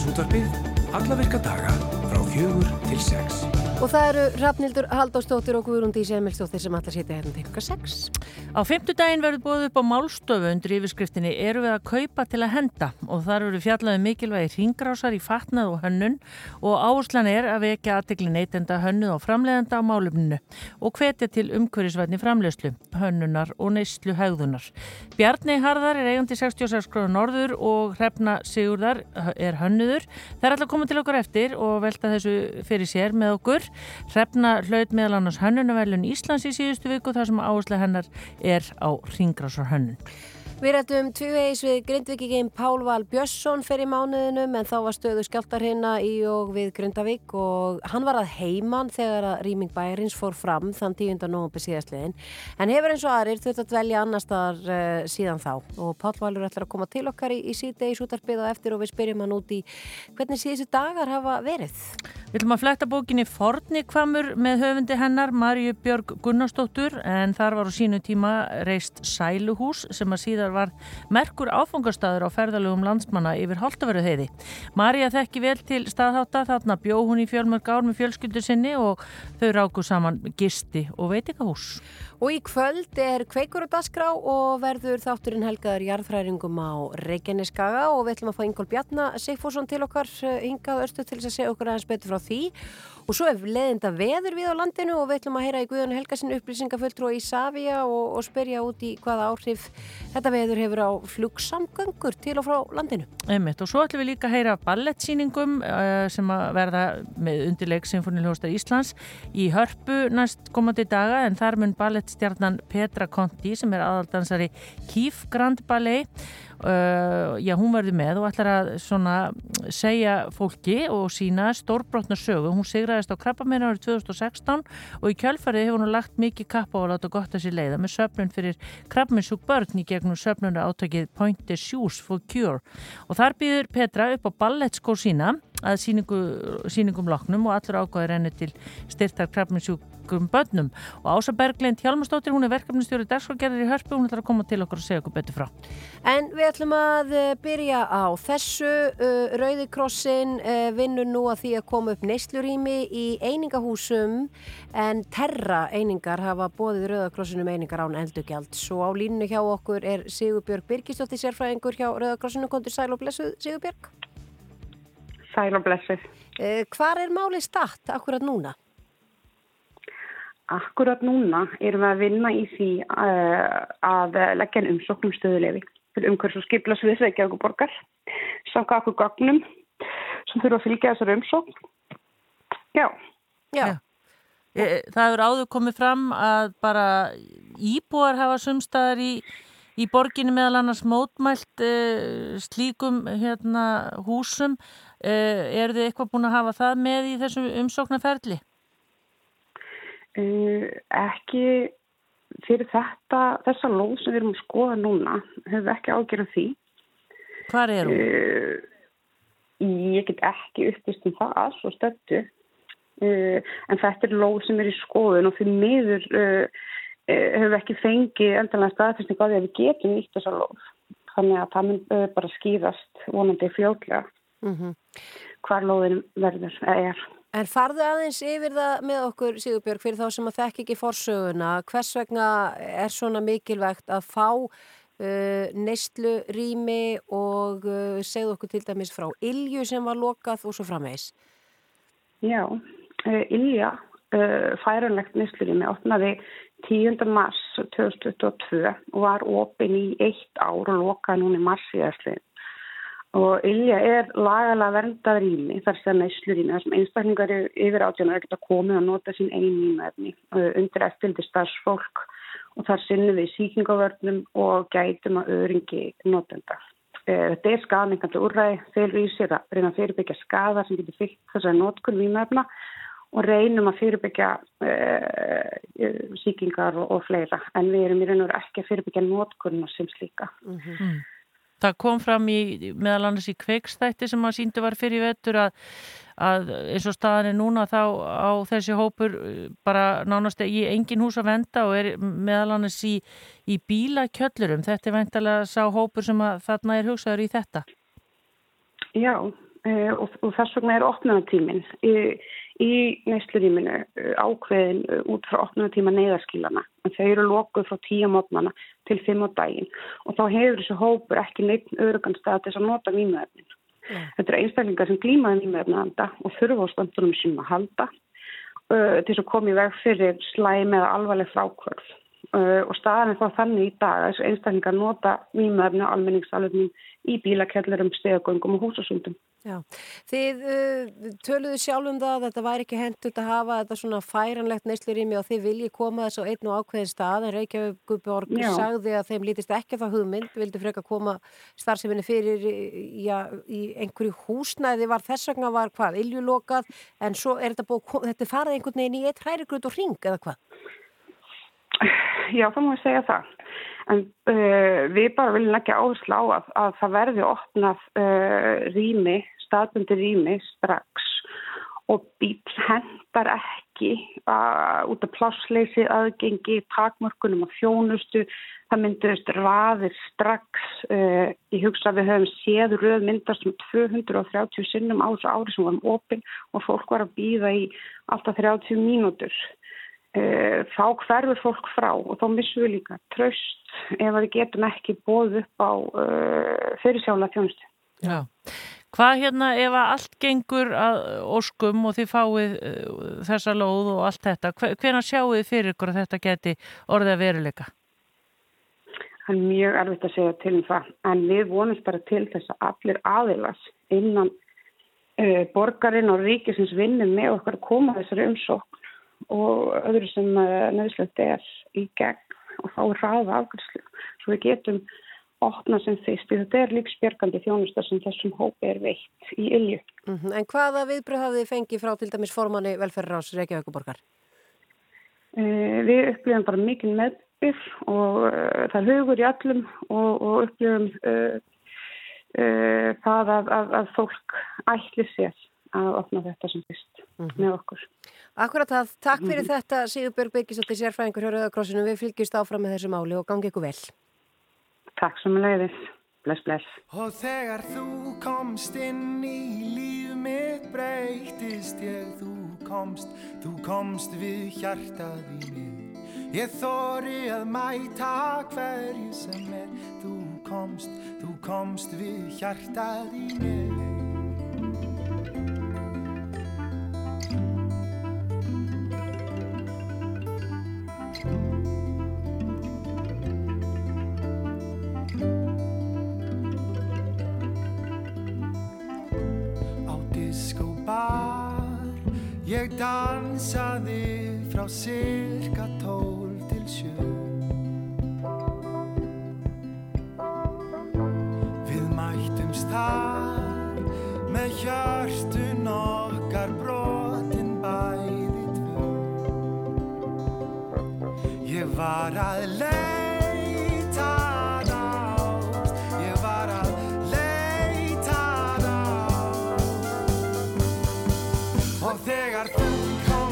Síðdeisútvarpið alla virka daga frá fjögur til sex. Og það eru Rafnildur Haldástóttir og Guðrúndi Semilstóttir sem allar sitja hérna til ykkur 6. Á fymtudaginn verður búið upp á málstofu undir yfirskriftinni eru við að kaupa til að henda og þar eru fjallaði mikilvægi ringrásar í fatnað og hönnun og áherslan er að vekja aðtegli neytenda hönnuð og framleiðenda á málumninu og hvetja til umhverjusvætni framleiðslu, hönnunar og neyslu hegðunar. Bjarni Harðar er eigandi 66 gráður norður og Hrefna Sigurðar er hönnuður. Það er alltaf komið til okkur eftir og velta þessu fyrir sér með okkur. Hrefna hlaut meðal annars hönnunavelun Íslands í síðustu viku þar sem áherslu hennar er á ringrásar hönnun. Við rættum tvívegis við Grindvíkiginn Pál Val Björnsson fyrir mánuðinum en þá var stöðu skjáltar hérna í og við Grindavík og hann var að heiman þegar að rýming bæjarins fór fram þann 10. november síðastliðin en hefur eins og aðrir þurft að dvelja annar staðar uh, síðan þá og Pál Valur ætlar að koma til okkar í, í síðdegi sútarpið og eftir og við spyrjum hann út í hvernig síðustu dagar hafa verið. Við ætlum að fletta bókinni Forni Kvamur með höfundi hennar Marju Björg Gunnarsdóttur en þar var á sínu tíma reist Sæluhús sem að síðar var merkur áfangastæður á ferðalögum landsmanna yfir Holtaveru heiði. Marja þekki vel til staðháta þarna bjó hún í fjölmörg ár með fjölskyldu sinni og þau ráku saman gisti og veitingahús. Og í kvöld er kveikur og dasgrá og verður þátturinn helgaður jarðfræringum á Reykjaneskaga og við ætlum að fá Ingól Bjarnar Sigfússon til okkar hingað östu til að segja okkur aðeins betur frá því og svo er leðinda veður við á landinu og við ætlum að heyra í Guðan Helgasin upplýsingafulltrú í Savia og, og spyrja út í hvaða áhrif þetta veður hefur á flugsamgöngur til og frá landinu. Einmitt. Og svo ætlum við líka að heyra ballettsýningum uh, sem að verða með undirleik Sinfoniljóstar Íslands í hörpu næst komandi daga en þar mun ballettstjarnan Petra Conti sem er aðaldansari Kíf Grand Ballet Uh, já, hún verði með og ætlar að svona segja fólki og sína stórbrotna sögu. Hún sigraðist á krabbamennu árið 2016 og í kjölfarið hefur hún lagt mikið kapp á að láta gott að sér leiða með söpnun fyrir krabbamennsúk börn í gegnum söpnuna átökið Point the Shoes for Cure og þar býður Petra upp á ballettskór sína að síningu, síningum loknum og allur ákvæður enni til styrtar krabbamennsúk ungum börnum. Og Ása Berglind Hjalmarsdóttir, hún er verkefnistjóri dagsfólkgerðir í Hörpu, hún ætlar að koma til okkur og segja okkur betur frá. En við ætlum að eh, byrja á þessu uh, Rauðikrossin uh, vinnur nú að því að koma upp neyslurími í einingahúsum en terra einingar hafa bóðið Rauðakrossinum einingar án eldugjald svo á línu hjá okkur er Sigurbjörg Birgistóttir sérfræðingur hjá Rauðakrossinum kontur Sæl og Blessuð Sigurbjörg Sæl og Blessuð uh, Hvar er málið statt akkurat núna? Akkurat núna erum við að vinna í því uh, að leggja en umsóknum stöðulefi fyrir umhverfs og skipla sviðsveikja okkur borgar samka okkur gagnum sem þurfa að fylgja þessar umsókn. Já. Já. Já. Það eru áður komið fram að bara íbúar hafa sumstaðar í, í borginu meðal annars mótmælt uh, slíkum hérna, húsum. Uh, er þið eitthvað búin að hafa það með í þessu umsóknarferðli? Uh, ekki fyrir þetta, þessa lóð sem við erum að skoða núna, við ekki ágjörð því. Hvað er hún? Ég get ekki uppvist um það, svo stöttu. Uh, en þetta er lóð sem er í skoðun og fyrir miður höfum við ekki fengið endalega staðfæsning á því að við getum nýtt þessa lóð. Þannig að það mun bara skýrast vonandi fljóklega mm -hmm. hvar lóðin verður eða er. En farðu aðeins yfir það með okkur Sigurbjörg fyrir þá sem að þekk ekki forsöguna, hvers vegna er svona mikilvægt að fá uh, neistlu rými og uh, segðu okkur til dæmis frá Ilju sem var lokað og svo framvegs? Já, uh, Ilja færanlegt neistlu rými opnaði 10. mars 2022 og var opin í eitt ár og lokaði núni mars í æsliðin. Og Ilja er lagalega verndað rými, þar sem neyslu rými, þar sem einstaklingar yfir átjónar geta komið og nota sín einn nýmaðni undir eftirldi starfsfólk og þar sinnum við síkingavörnum og gætum að öðringi notenda. Þetta er skadningandi úrræði, þeir sér að reyna að fyrirbyggja skada sem getur fyllt þessari notkun nýmaðna og reynum að fyrirbyggja uh, síkingar og, og fleira, en við erum í raun og veru ekki að fyrirbyggja notkunna sem slíka. Mm -hmm. Það kom fram í, meðal annars í kveikstætti sem að síndu var fyrir vettur að, að eins og staðan er núna þá á þessi hópur bara nánast í engin hús að venda og er meðal annars í, í bílakjöllurum. Þetta er vendalega sá hópur sem að þarna er hugsaður í þetta. Já, og, og þess vegna er opnaðartíminn í, í neysluríminu uh, ákveðin uh, út frá opnaðartíma neyðarskilana. En þau eru lokuð frá tíu mótnana til fimm á daginn og þá hefur þessu hópur ekki neitt örugan stað til þess að nota výmöfnin. Yeah. Þetta eru einstaklingar sem glýmaði výmöfnanda og þurfa á standunum sem að halda til þess að koma í veg fyrir slæm eða alvarleg frákvörð. Uh, og staðan er þá þannig í dag að þessu einstaklingar nota výmöfni og almenningsalvegning í bílakellurum, stegagöngum og húsasundum. Já, þið uh, töluðu sjálfum það að þetta væri ekki hendut að hafa þetta svona færanlegt neyslurími og þið viljið koma þessu einn og ákveðin stað en Reykjavík sagði að þeim lítist ekki það hugmynd, vildu freka koma starfseminni fyrir já, í einhverju húsnæði var þess vegna var hvað, iljulokað en svo er þetta búið, þetta farið einhvern veginn í eitt hrærigrut og ring eða hvað? Já, þá má ég segja það. En uh, við bara viljum ekki áherslu á að, að það verði opnað uh, rými, staðbundi rými strax og bíl hendar ekki uh, út af plássleysi, aðgengi, takmörkunum og þjónustu. Það mynduðist raðir strax. Uh, ég hugsa að við höfum séð röð myndast um 230 sinnum á þessu ári sem varum opinn og fólk var að býða í alltaf 30 mínútur. Uh, þá hverfur fólk frá og þá missum við líka tröst ef við getum ekki bóð upp á uh, fyrirsjála þjónustu. Já, hvað hérna ef allt gengur að óskum og þið fáið uh, þessa lóð og allt þetta, hvena sjáu þið fyrir ykkur að þetta geti orðið að veruleika? Það er mjög erfitt að segja til um það, en við vonumst bara til þess að allir aðilas innan borgarinn og ríkisins vinnum með okkar koma þessari umsókn og öðru sem eh, nöðslegt er í gegn og þá ræða afgjörslu svo við getum opna sem fyrst þetta er lífsbjörgandi þjónustar sem þessum hópi er veitt í ilju mm -hmm. En hvaða viðbröð hafið þið fengið frá til dæmis formanni velferðarás Reykjavíkuborgar? Uh, við upplifum bara mikil meðbyr og uh, það er hugur í allum og, og upplifum uh, það að, að, að fólk ætli sér að opna þetta sem fyrst mm -hmm. með okkur. Akkurat að takk fyrir mm -hmm. þetta Sigurbjörg Byggisóttir sérfræðingur hjá Rauðakrossinu. Við fylgjumst áfram með þessu máli og gangi ykkur vel. Takk sem leiðis. Bless, bless. Og þegar þú komst inn í líf mitt breytist ég, þú komst, þú komst við hjartað í mig. Ég þóri að mæta hverju sem er, þú komst, þú komst við hjartað í Ég dansaði frá cirka tól til sjö. Við mættumst þar með hjörtun okkar brotin bæði tvö. Ég var að leið got food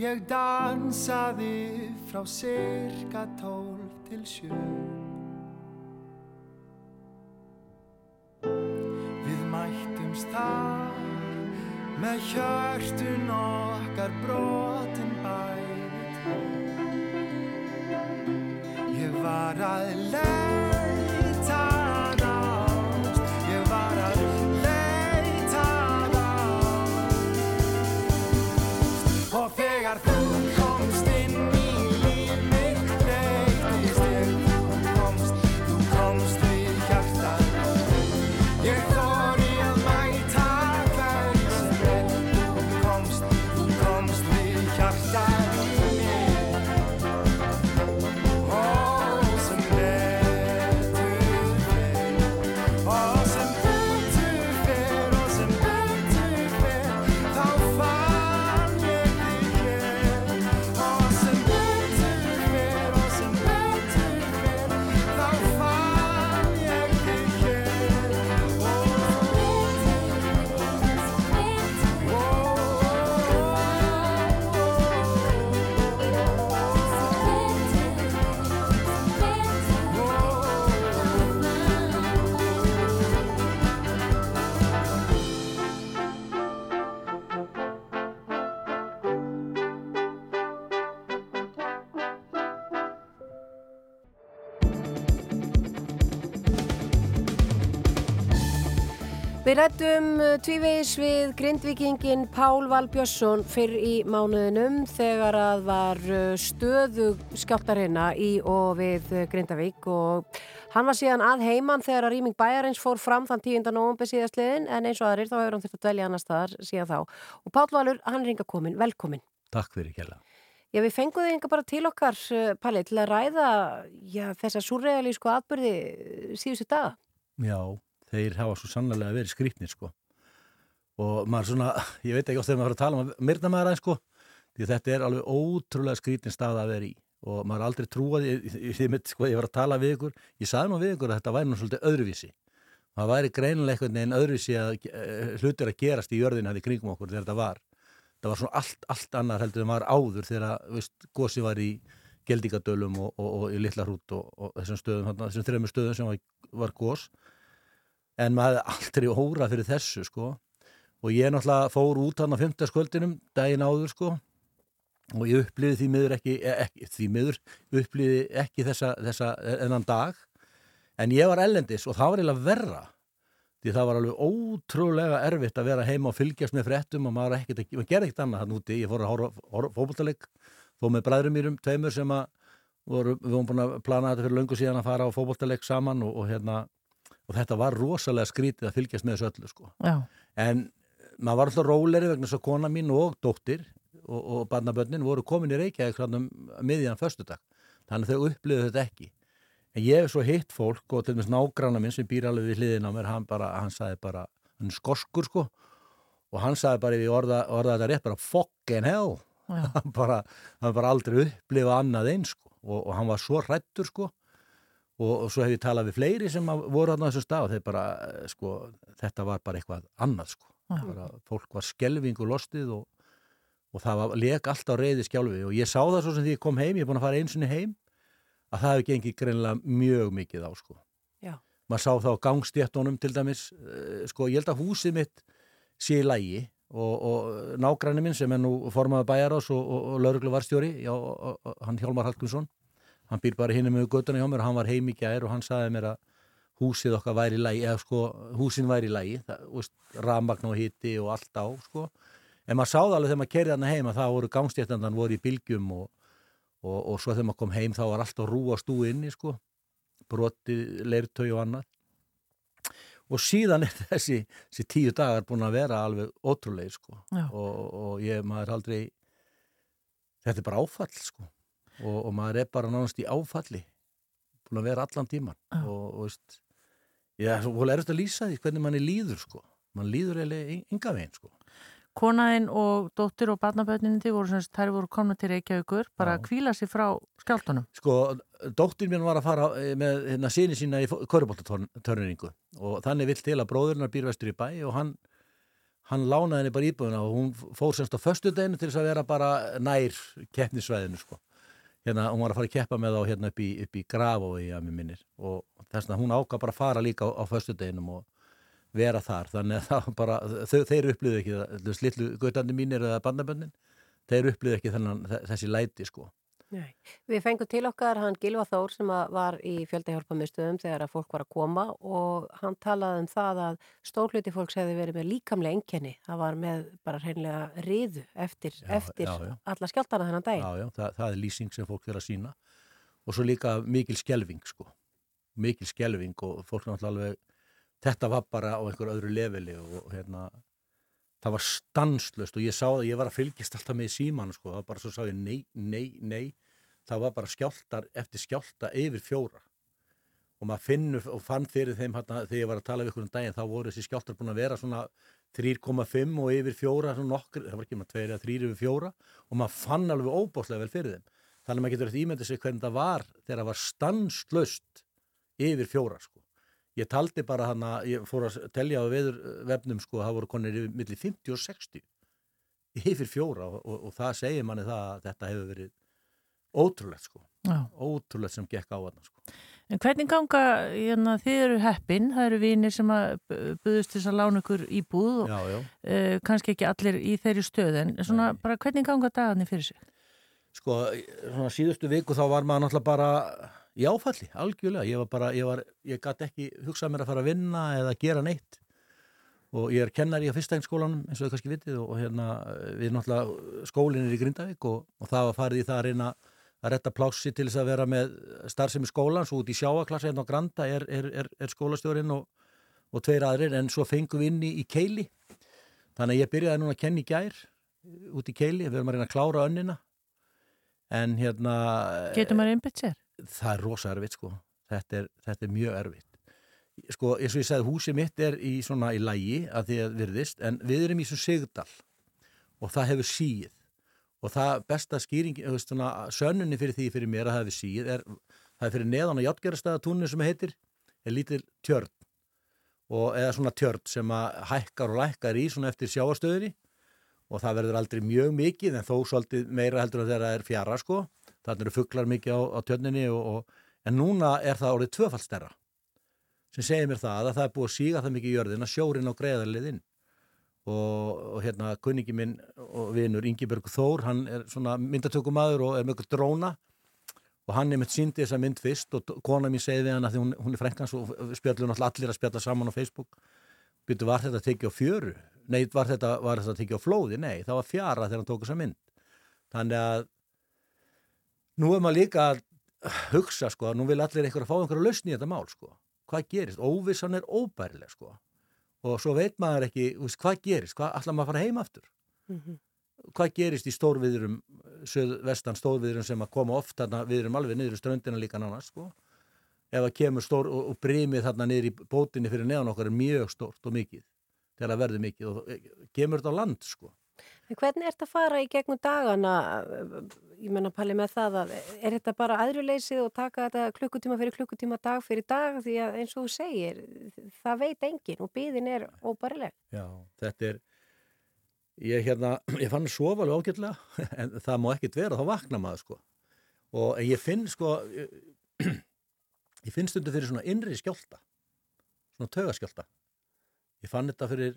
Ég dansaði frá cirka tólf til sjö. Við mættumst þar með hjörtun okkar brotin bæði tvö. Ég var að leita Við rættum tvívegis við grindvikingin Pál Val Björnsson fyrr í mánuðinum þegar að var uh, stöðu skjáltarina í og við Grindavík og hann var síðan að heiman þegar að rýming bæjarins fór fram þann 10. november síðastliðin en eins og aðrir þá hefur hann þurft að dvelja annar staðar síðan þá. Og Pál Valur, hann er yngar komin, velkomin. Takk fyrir kjærlega. Já, við fengum þig yngar bara til okkar, uh, Palli, til að ræða já, þessa súrrealísku atbyrði síðustu daga. Já, þeir hafa svo sannlega verið skrýpnir sko. Og maður svona, ég veit ekki oft þegar maður fara að tala um að myrna maður aðeins sko, því þetta er alveg ótrúlega skrýpnin stað að vera í. Og maður aldrei trúaði, ég, ég, sko, ég var að tala við ykkur, ég saði nú við ykkur að þetta væri nú svolítið öðruvísi. Það væri greinilega einhvern veginn öðruvísi að eh, hlutir að gerast í jörðina því kringum okkur þegar þetta var. Það var svona allt, allt annar heldur en var áður þegar, gósi var í geldingadölum og, og, og í litla hrút og, og þessum stöðum, þessum þreymur stöðum sem var, var gós en maður hefði aldrei hórað fyrir þessu sko. Og ég náttúrulega fór út hann á fymtaskvöldinum daginn áður sko. Og ég upplýði því miður ekki, eh, ekki því miður upplýði ekki þessa, þessa ennan dag. En ég var ellendis og það var eiginlega verra því það var alveg ótrúlega erfitt að vera heima og fylgjast með fréttum og maður, ekkert, maður gerði ekkert annað hann úti, ég fór að horfa fókbóltaleg þó með bræðurum mýrum, tveimur sem að voru, við vorum búin að plana þetta fyrir löngu síðan að fara á fókbóltaleg saman og, og hérna og þetta var rosalega skrítið að fylgjast með þessu öllu sko. en maður var alltaf róleri vegna að kona mín og dóttir og, og barnabönnin voru komin í Reykjavík um miðjan föstudag. Þannig að þau upplifðu þetta ekki. En ég hef svo hitt fólk og til og með nágranna minn sem býr alveg við hliðin á mér hann, bara, hann sagði bara, hann skoskur sko. Og hann sagði bara, ég orða, orða þetta rétt bara fucking hell. Hann bara, hann bara aldrei upplifað annað eins sko. Og, og hann var svo hrættur sko og, og svo hef ég talað við fleiri sem voru á þessu stað og þeir bara, sko, þetta var bara eitthvað annað sko bara, fólk var skelving og lostið og, og það var, leik allt á reyði skjálfi og ég sá það svo sem því ég kom heim, ég er búin að fara einsunni heim að það hefði gengið greinlega mjög mikið á sko. Já. Maður sá það á gangstjættunum til dæmis, uh, sko ég held að húsið mitt sé í lægi og, og nágræni minn sem er nú formaði bæjarás og, og, og lauruglu varstjóri, já, hann Hjálmar Hallgrímsson, hann býr bara hinn með göttuna hjá mér og hann var heim í gær og hann sagði mér að húsið okkar væri í lægi, eða sko húsin væri í lægi, ramagn og hitti og allt á sko, en maður sáði alveg þegar maður kerði hann heim að það voru gangstjættandan voru í bylgjum og Og, og svo þegar maður kom heim þá var alltaf rú að stúi inni sko, broti, leirtögi og annað. Og síðan er þessi, þessi tíu dagar búin að vera alveg ótrúlega sko. Og, og ég, maður aldrei, þetta er bara áfall sko og, og maður er bara nánast í áfalli, búin að vera allan tíman Já. og, og veist, ég er svo erfitt að lýsa því hvernig manni líður sko, mann líður eiginlega ynga veginn sko. Konaðinn og dóttir og barnabötninni þið voru semst, þær voru komna til Reykjavíkur bara að kvíla sér frá skjáltunum Sko, dóttir mín var að fara með hérna síni sína í köruboltatörningu og þannig vill til að bróðurnar býr vestur í bæ og hann hann lánaði henni bara íbúðuna og hún fór semst á föstudeginu til þess að vera bara nær keppnisvæðinu sko. Hérna, hún var að fara að keppa með þá hérna upp í, upp í Grafói að mér minnir og þess að hún ákvað bara að fara líka á, á föstudeginum og vera þar þannig að það bara, þau, þeir upplýðu ekki slillu gautandi mínir eða bandabönnin, þeir upplýðu ekki þennan þessi læti sko. Nei. Við fengum til okkar hann Gilva Þór sem var í fjöldahjálpamiðstöðum þegar að fólk var að koma og hann talaði um það að stórluti fólks hefði verið með líkamlega enkenni. Það var með bara hreinlega riðu eftir, já, eftir já, já. alla skjáltana þennan dag. Já, já, það, það er lýsing sem fólk að sína og svo líka mikil skjelving sko. Mikil skjelving og fólk náttúrulega alveg, þetta var bara á einhver öðru leveli og hérna það var stanslust og ég sá það, ég var að fylgjast alltaf með síman sko, það var bara svo sá ég nei, nei, nei. Það var bara skjáltar eftir skjálta yfir fjóra. Og maður finnur og fann fyrir þeim hérna, þegar ég var að tala við ykkur um daginn, þá voru þessi skjáltar búin að vera svona 3,5 og yfir fjóra nokkur, það var ekki maður 2 eða 3 yfir fjóra. Og maður fann alveg óbáslega vel fyrir þeim. Þannig að maður getur eftir ímyndið sig hvernig það var þegar það var stanslust yfir fjóra sko ég taldi bara hann að ég fór að telja á veðurvefnum sko að það voru konir yfir millir 50 og 60 yfir fjóra og, og, og það segir manni það að þetta hefur verið ótrúlegt sko já. ótrúlegt sem gekk á hann sko En hvernig ganga, hérna, þið eru heppin, það eru vinir sem að buðust þess að lána ykkur í búð og já, já. Uh, kannski ekki allir í þeirri stöð en svona Nei. bara hvernig ganga dagarnir fyrir sig? Sko, svona síðustu viku þá var maður náttúrulega bara í áfalli, algjörlega, ég var bara, ég var, ég gæti ekki hugsað mér að fara að vinna eða gera neitt. Og ég er kennar í að fyrstæðinskólanum eins og þau kannski vitið og hérna við náttúrulega skólinir í Grindavík og, og það var farið í það að reyna að retta plássi til þess að vera með starfsemi skólan, svo út í sjáaklassa hérna á Granda er, er, er, er skólastjórin og, og tveir aðrir en svo fengum við inn í, í keili. Þannig að ég byrjaði núna að kenna í gær út í keili, við erum að reyna að klára önnina. En hérna Getur maður einbit sér? Það er rosa erfitt sko. Þetta er, þetta er mjög erfitt. Sko eins og ég segði húsið mitt er í svona í lægi að því að virðist en við erum í svona sigdal og það hefur síð og það besta skýring svona, sönnunni fyrir því fyrir mér að það hefur síð er, það er fyrir neðan á hjáttgerastæðatúninu sem heitir er lítil tjörn. Og eða svona tjörn sem að hækkar og lækkar í svona eftir sjáastöðinni og það verður aldrei mjög mikið en þó svolítið meira heldur að þeirra er fjara sko þannig eru fugglar mikið á, á tjörninni og, og, en núna er það orðið tvöfaldstærra sem segir mér það að það er búið að síga það mikið í jörðin að sjórin á greiðarliðinn og, og hérna kunningi minn og vinnur Ingiberg Þór hann er svona myndatökumadur og er mjög dróna. Og hann er mitt síndi þessa mynd fyrst og kona mín segið við hann að hún, hún er frenkans og spjallur náttúrulega allir að spjalla saman á Facebook. Byrju var þetta að tekja á fjöru? Nei var þetta, var þetta að tekja á flóði? Nei það var fjara þegar hann tók þessa mynd. Þannig að nú er maður líka að hugsa sko, nú vil allir einhver að fá einhverja lausni í þetta mál sko, hvað gerist? Óvissan er óbærileg sko. Og svo veit maður ekki, veist, hvað gerist? Hvað allar maður fara heim aftur? Mm -hmm. hvað gerist í stórviðurum vestan stórviðurum sem að koma oft þarna viðurum alveg niður í ströndina líka nána sko, ef að kemur stór og, og brimið þarna niður í bótinni fyrir neðan okkar er mjög stórt og mikið þegar það verður mikið og e, kemur þetta á land sko En hvernig er þetta að fara í gegnum dagana, ég menna Palli með það að er þetta bara aðruleysið og taka þetta klukkutíma fyrir klukkutíma dag fyrir dag því að eins og þú segir, það veit engin og byðin er óbærileg. Já, þetta er, ég, hérna, ég fann sofa alveg ágætlega en það má ekkert vera, þá vakna maður sko og ég finn sko, ég, ég finn stundu fyrir svona innri skjálta, svona tögaskjálta. Ég fann þetta fyrir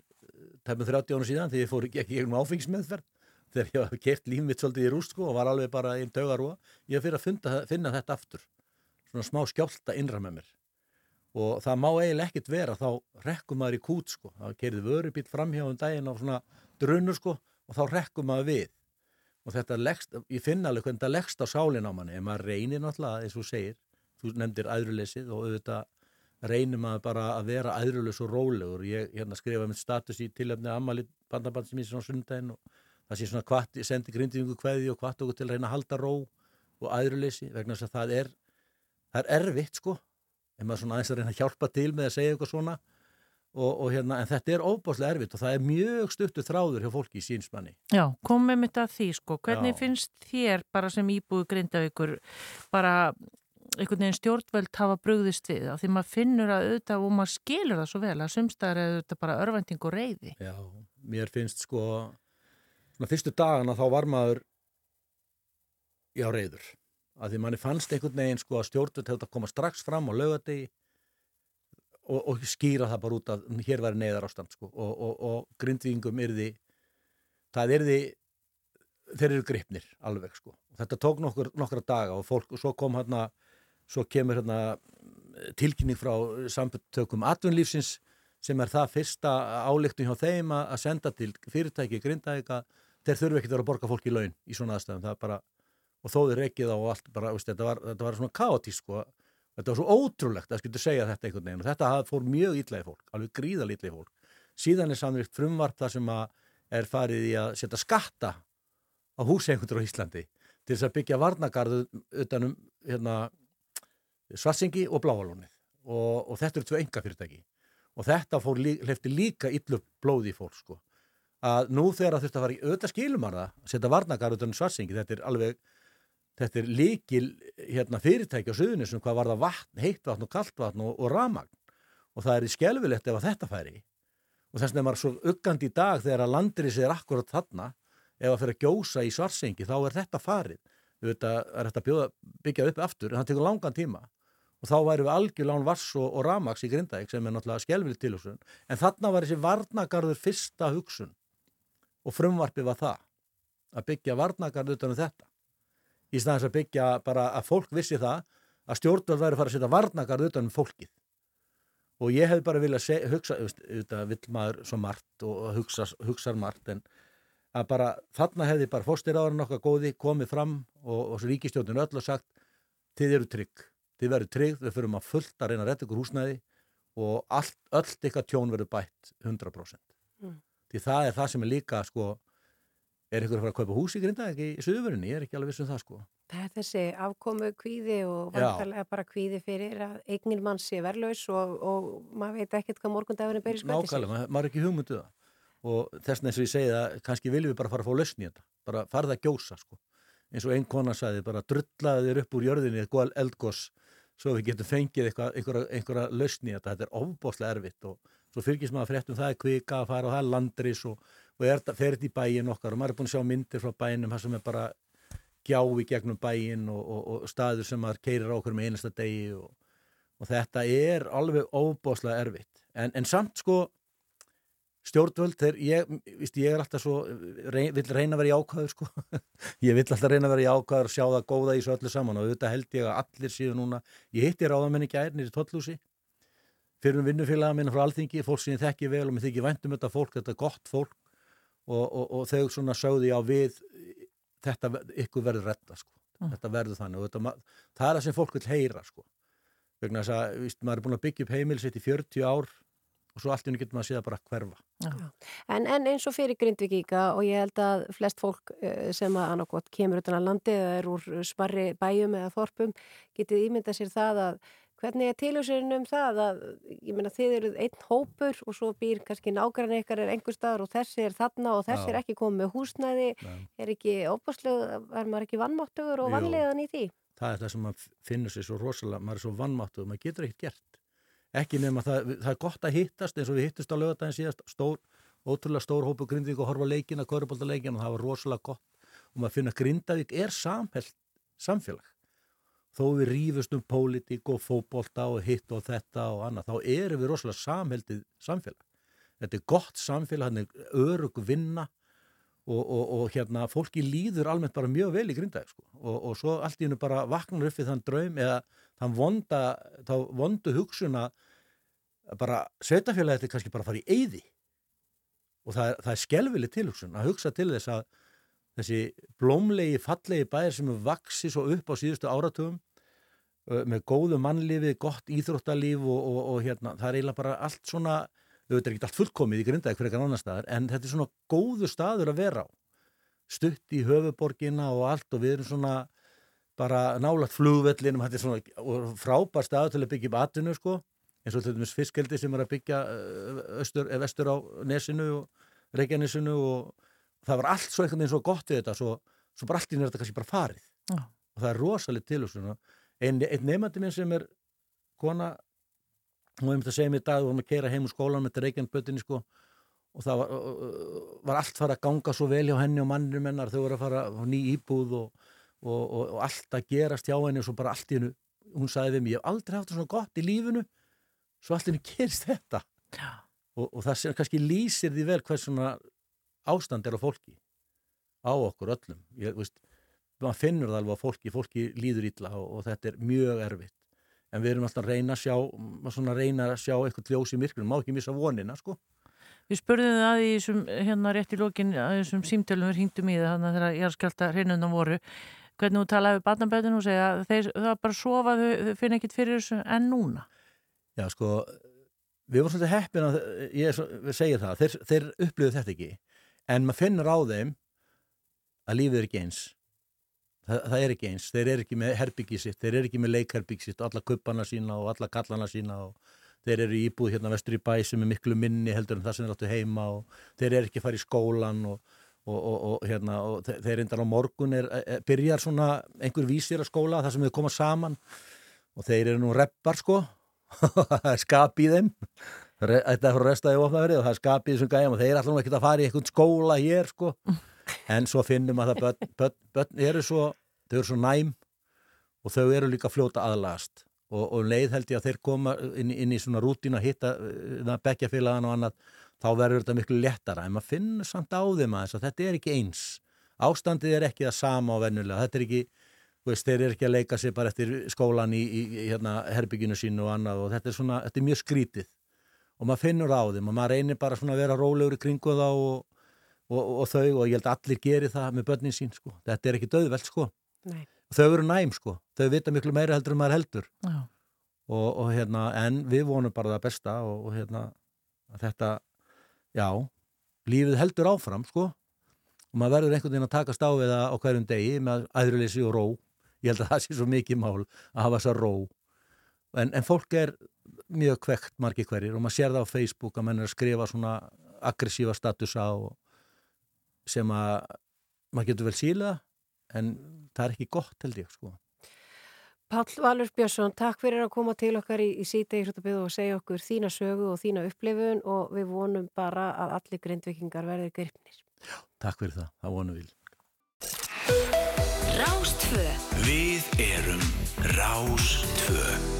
tæmum 30 ára síðan þegar ég fór ekki gegnum áfengismeðferð þegar ég var kert líf mitt svolítið í rúst sko, og var alveg bara einn taugarúa ég fyrir að finna, finna þetta aftur svona smá skjálta innra með mér. Og það má eiginlega ekkit vera þá rekkum maður í kút sko það kerði vörubíl framhjá um daginn á svona drunur sko og þá rekkum maður við. Og þetta leggst, ég finna alveg hvernig þetta leggst á sálinn á manni en maður reynir náttúrulega eins og segir, þú nefndir aðruleysið og auðvitað reynum að bara að vera aðröðlus og rólegur. Ég hérna, skrifa mitt status í tilöfni Amalí bandaband sem ég sé svona sundaginn og það sé svona hvart, ég sendi grindingu hvaði og hvart okkur til að reyna að halda ró og aðröðleysi vegna þess að það er, það er erfitt sko, en maður svona aðeins að reyna að hjálpa til með að segja eitthvað svona og, og hérna, en þetta er óbáslega erfitt og það er mjög stuttu þráður hjá fólki í sínsmanni. Já, komum við þetta að því sko, hvernig Já. finnst þér bara sem íbúi grindavíkur bara einhvern veginn stjórnvöld hafa brugðist við því maður finnur að auðvitað og maður skilur það svo vel að sumstaðar er þetta bara örvending og reyði Já, mér finnst sko svona fyrstu dagana þá var maður já reyður að því manni fannst einhvern veginn sko að stjórnvöld hefði að koma strax fram á laugadegi og, og skýra það bara út að hér væri neyðar ástand sko og, og, og grindvíingum yrði það yrði þeir eru gripnir alveg sko. Og þetta tók nokkur, nokkra daga og fólk og svo kom hérna svo kemur hérna tilkynning frá samtökum atvinnlífsins sem er það fyrsta álíktun hjá þeim að senda til fyrirtæki grindaðika, þeir þurfu ekki að vera að borga fólki í laun í svona aðstæðum, það er bara og þó þið reykið á og allt bara, veist, þetta, var, þetta var svona kaotísk sko, þetta var svo ótrúlegt að skilja segja þetta einhvern veginn. Og þetta fór mjög ítlaði fólk, alveg gríðal ítlaði fólk. Síðan er samvikt frumvart það sem er farið í að setja skatta á húsengundur á Íslandi til þess að byggja varnagarðu utanum hérna, svarsingi og bláalónið. Og, og þetta eru tvei enga fyrirtæki og þetta lí, hlefti líka illu blóði í fólk sko. Að nú þegar að fara í auðvitað skilumar það að setja varnagarðu utanum svarsingi þetta er alveg þetta er líkil hérna, fyrirtæki á söðunni sem hvað var það vatn, heitt vatn og kallt vatn og, og ramagn og það er í skjálfilegt ef að þetta færi. Og þess vegna er maður svo uggandi í dag þegar að landirins er akkurat þarna ef að fyrir að gjósa í svarsengi þá er þetta farið. Þetta er þetta bjóða, byggja upp aftur en það tekur langan tíma og þá væri við algjörlán vass og, og ramags í Grindavík sem er náttúrulega skjálfileg tilhugsun. En þarna var þessi varnagarður fyrsta hugsun. Og frumvarfi var það að byggja varnagarður utanum þetta. Í staðins að byggja bara að fólk vissi það að stjórnvöld væri að fara að setja varnagarð utan um fólkið. Og ég hef bara viljað hugsa, auðvitað vill maður svo margt og hugsa, hugsa margt en að bara þarna hefði bara fórstíraðurinn okkar góði komið fram og, og ríkistjórnun öll og sagt þið eru trygg, þið verður trygg við förum að fullt að reyna að retta ykkur húsnæði og allt, öll ykkar tjón verður bætt 100% mm. því það er það sem er líka sko er ykkur að fara að kaupa hús í grinda ekki í söðuverðinni, ég er ekki alveg vissun það sko. Það er þessi afkomu kvíði og vantarlega bara kvíði fyrir að eignin mann sé verlaus og, og maður veit ekkert hvað morgundagurinn ber í skvætti sér. Nákvæmlega, maður er ekki hugmynduð það. Og þess vegna eins og ég segi það, kannski viljum við bara fara að fá lausni í þetta, bara farða að gjósa sko. eins og einn kona sagði, bara drullaði þér upp úr jörðinni eitthvað eldgós svo við getum fengið einhverja, einhverja lausni þetta, þetta er ofbóslega erfitt og svo fylgjast maður fréttum það er kvika að fara og það er landris og, og er þetta ferið í bæin okkar og maður er búin að sjá myndir frá bænum það sem er bara gjá í gegnum bæin og, og, og staður sem maður keirir á okkur með einasta degi og þetta er alveg ofbóslega erfitt. En, en samt sko stjórnvöld, þeir, ég, víst, ég er alltaf svo, rey, vill reyna að vera í ákvæður sko, ég vill alltaf reyna að vera í ákvæður og sjá það góða í svo öllu saman og auðvitað held ég að allir síðan núna, ég hitti ráðamenni gærnir í Tóllúsi, fyrir um vinnufélaga minna frá Alþingi, fólk sem ég þekki vel og mér þykki væntum þetta fólk, þetta er gott fólk og, og, og þau svona sögði á við, þetta ykkur verður retta sko, mm. þetta verður þannig og þetta, það er það sem fólk vil heyra sko, vegna þess að, víst, maður er búin að byggja upp heimilsitt í 40 ár og svo allt í unni getur maður að sé það bara hverfa. En, en eins og fyrir Grindvíkíka og ég held að flest fólk eh, sem að annarkot kemur utan að landi eða er úr sparri bæjum eða þorpum getið ímynda sér það að hvernig er tilhjóðsirinn um það að ég menna þið eruð einn hópur og svo býr kannski nágrann ykkar er einhver staðar og þessi er þarna og þessi Já. er ekki komið með húsnæði, Nei. er ekki óbúslega, er maður ekki vannmáttugur og vannlegaðan í því? Það er það sem maður finnur sér svo rosalega, maður er svo vannmáttugur, maður getur ekkert gert ekki nefn að það, það er gott að hittast eins og við hittust á lögadagin síðast stór, ótrúlega stór hópu Grindavík og horfa leikina, kvörubóldaleikin og það var rosalega gott. Og maður finna að Grindavík er samhælt samfélag. Þó við rýfust um pólitík og fókbólta og hitt og þetta og annað, þá erum við rosalega samhæltið samfélag. Þetta er gott samfélag, hann er örug vinna og, og, og hérna fólki líður almennt bara mjög vel í Grindavík sko. og, og svo allt í hennu bara vaknar upp við þann draum eða þann vonda, þá vondu hugsun að bara sveitafélagi þetta er kannski bara að fara í eyði og það er, það er skelvili tilhugsun að hugsa til þess að þessi blómlegi, fallegi bæðir sem vaksi svo upp á síðustu áratugum með góðu mannlifi, gott íþróttalíf og, og, og hérna, það er eiginlega bara allt svona, auðvitað er ekki allt fullkomið í grindaði fyrir eitthvað annar staðar, en þetta er svona góðu staður að vera á. Stutt í höfuborgina og allt og við erum svona bara nálagt flugvellinum, þetta er svona frábær stað til að byggja upp atvinnu sko. Eins og til dæmis fiskeldi sem er að byggja östur, vestur á Nesinu og Reykjanesinu og það var allt svo einhvern veginn svo gott við þetta svo, svo bara allt í þetta kannski bara farið. Oh. og það er rosalega til einn ein nefandi minn sem er kona hún hefði myndið að segja mér í dag og hún var að keira heim úr skólan með Reykjanbötinni sko. Og það var, var allt fara að ganga svo vel hjá henni og mannir mennar þau voru að fara á ný íbúð og, og, og, og allt að gerast hjá henni og svo bara allt í hennu, hún sagði við mig ég hef aldrei haft það svona gott í lífinu svo allt í hennu gerist þetta. Og, og það sem kannski lýsir því vel hvers svona ástand er á fólki á okkur öllum. Ég, veist, maður finnur það alveg á fólki fólki líður og, og þetta er mjög erfitt en við erum alltaf að reyna að sjá svona reyna að sjá eitthvað ljós í myrkunum má ekki missa vonina sko. Við spurðum það í þessum, hérna rétt í lókin að þessum símtölum við hringdum í það þannig að ég er skjálta hreinunum voru. Hvernig þú talaði við barnabæðinu og segja að þeir, það bara sofa, þau, þau finna ekkit fyrir þessu en núna? Já sko, við vorum svolítið heppin að ég segja það, þeir, þeir upplöðu þetta ekki. En maður finnur á þeim að lífið er ekki eins það, það er ekki eins, þeir eru ekki með herbyggi sitt, þeir eru ekki með leikherbyggi sitt alla kuppana sína og alla kallana sína og þeir eru íbúð hérna vestur í bæ sem er miklu minni heldur en það sem er áttu heima og þeir eru ekki að fara í skólan og, og, og, og hérna, þeir endan á morgun er, byrjar svona einhver vísir að skóla þar sem þau koma saman og þeir eru nú reppar sko. Það er skap í þeim. Þetta er frá restaði ofnaverið og það er skap í þessum gæjum og þeir er alltaf ekki að fara í einhvern skóla hér sko en svo finnum að það börn, börn, börn eru svo þau eru svo næm og þau eru líka fljóta aðlast og, og leið held ég að þeir koma inn, inn í svona rútín að hitta uh, bekkjafélagan og annað þá verður þetta miklu lettara en maður finnur samt á þeim að þetta er ekki eins. Ástandið er ekki það sama á vennulega þetta er ekki Veist, þeir eru ekki að leika sig bara eftir skólan í, í, í hérna, herbygginu sínu og annað og þetta er, svona, þetta er mjög skrítið. Og maður finnur á þeim og maður reynir bara að vera rólegur í kringu þá og, og, og, og þau og ég held að allir gerir það með börnin sín sko. þetta er ekki döðveld sko. Nei. þau eru næm sko, þau vita miklu meira heldur en maður heldur. Og hérna, en við vonum bara það besta og hérna þetta, já lífið heldur áfram sko. Og maður verður einhvern veginn að taka stáfið á hverjum degi með aðruleysi og ró. Ég held að það sé svo mikið mál að hafa þessa ró. En, en fólk er mjög kvekt margir hverjir og maður sér það á Facebook að mann er að skrifa svona aggressífa statusa sem að maður getur vel síla en það er ekki gott held ég sko Pál Valur Björnsson, takk fyrir að koma til okkar í, í síta í Hrjóttabíðu og segja okkur þína sögu og þína upplifun og við vonum bara að allir grindvikingar verði gripnir. Já, takk fyrir það, það vonum við. Rástfö Við erum Rástfö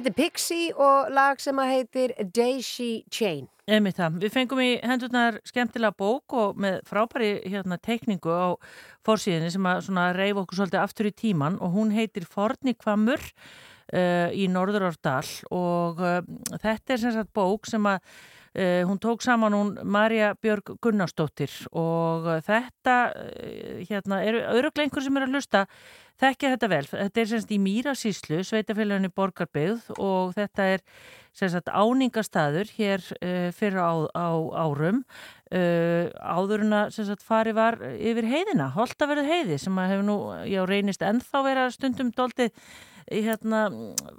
Þetta er Pixie og lag sem að heitir Daisy Chain. Emið það. Við fengum í hendurnar skemmtilega bók og með frábæri hérna, teikningu á fórsíðinni sem að reyf okkur svolítið aftur í tíman og hún heitir Fornikvamur uh, í Norðurárdal og uh, þetta er sem sagt bók sem að hún tók saman hún Marja Björg Gunnarsdóttir og þetta hérna, eru öruglega einhver sem er að hlusta þekkja þetta vel. Þetta er semst í Mýrasíslu, sveitafélaginu Borgarbyggð og þetta er semst áningastadur hér uh, fyrir á, á árum áðurinn að semst fari var yfir heiðina, Holtaverðu heiði sem að hefur nú, já, reynist ennþá vera stundum doldið hérna,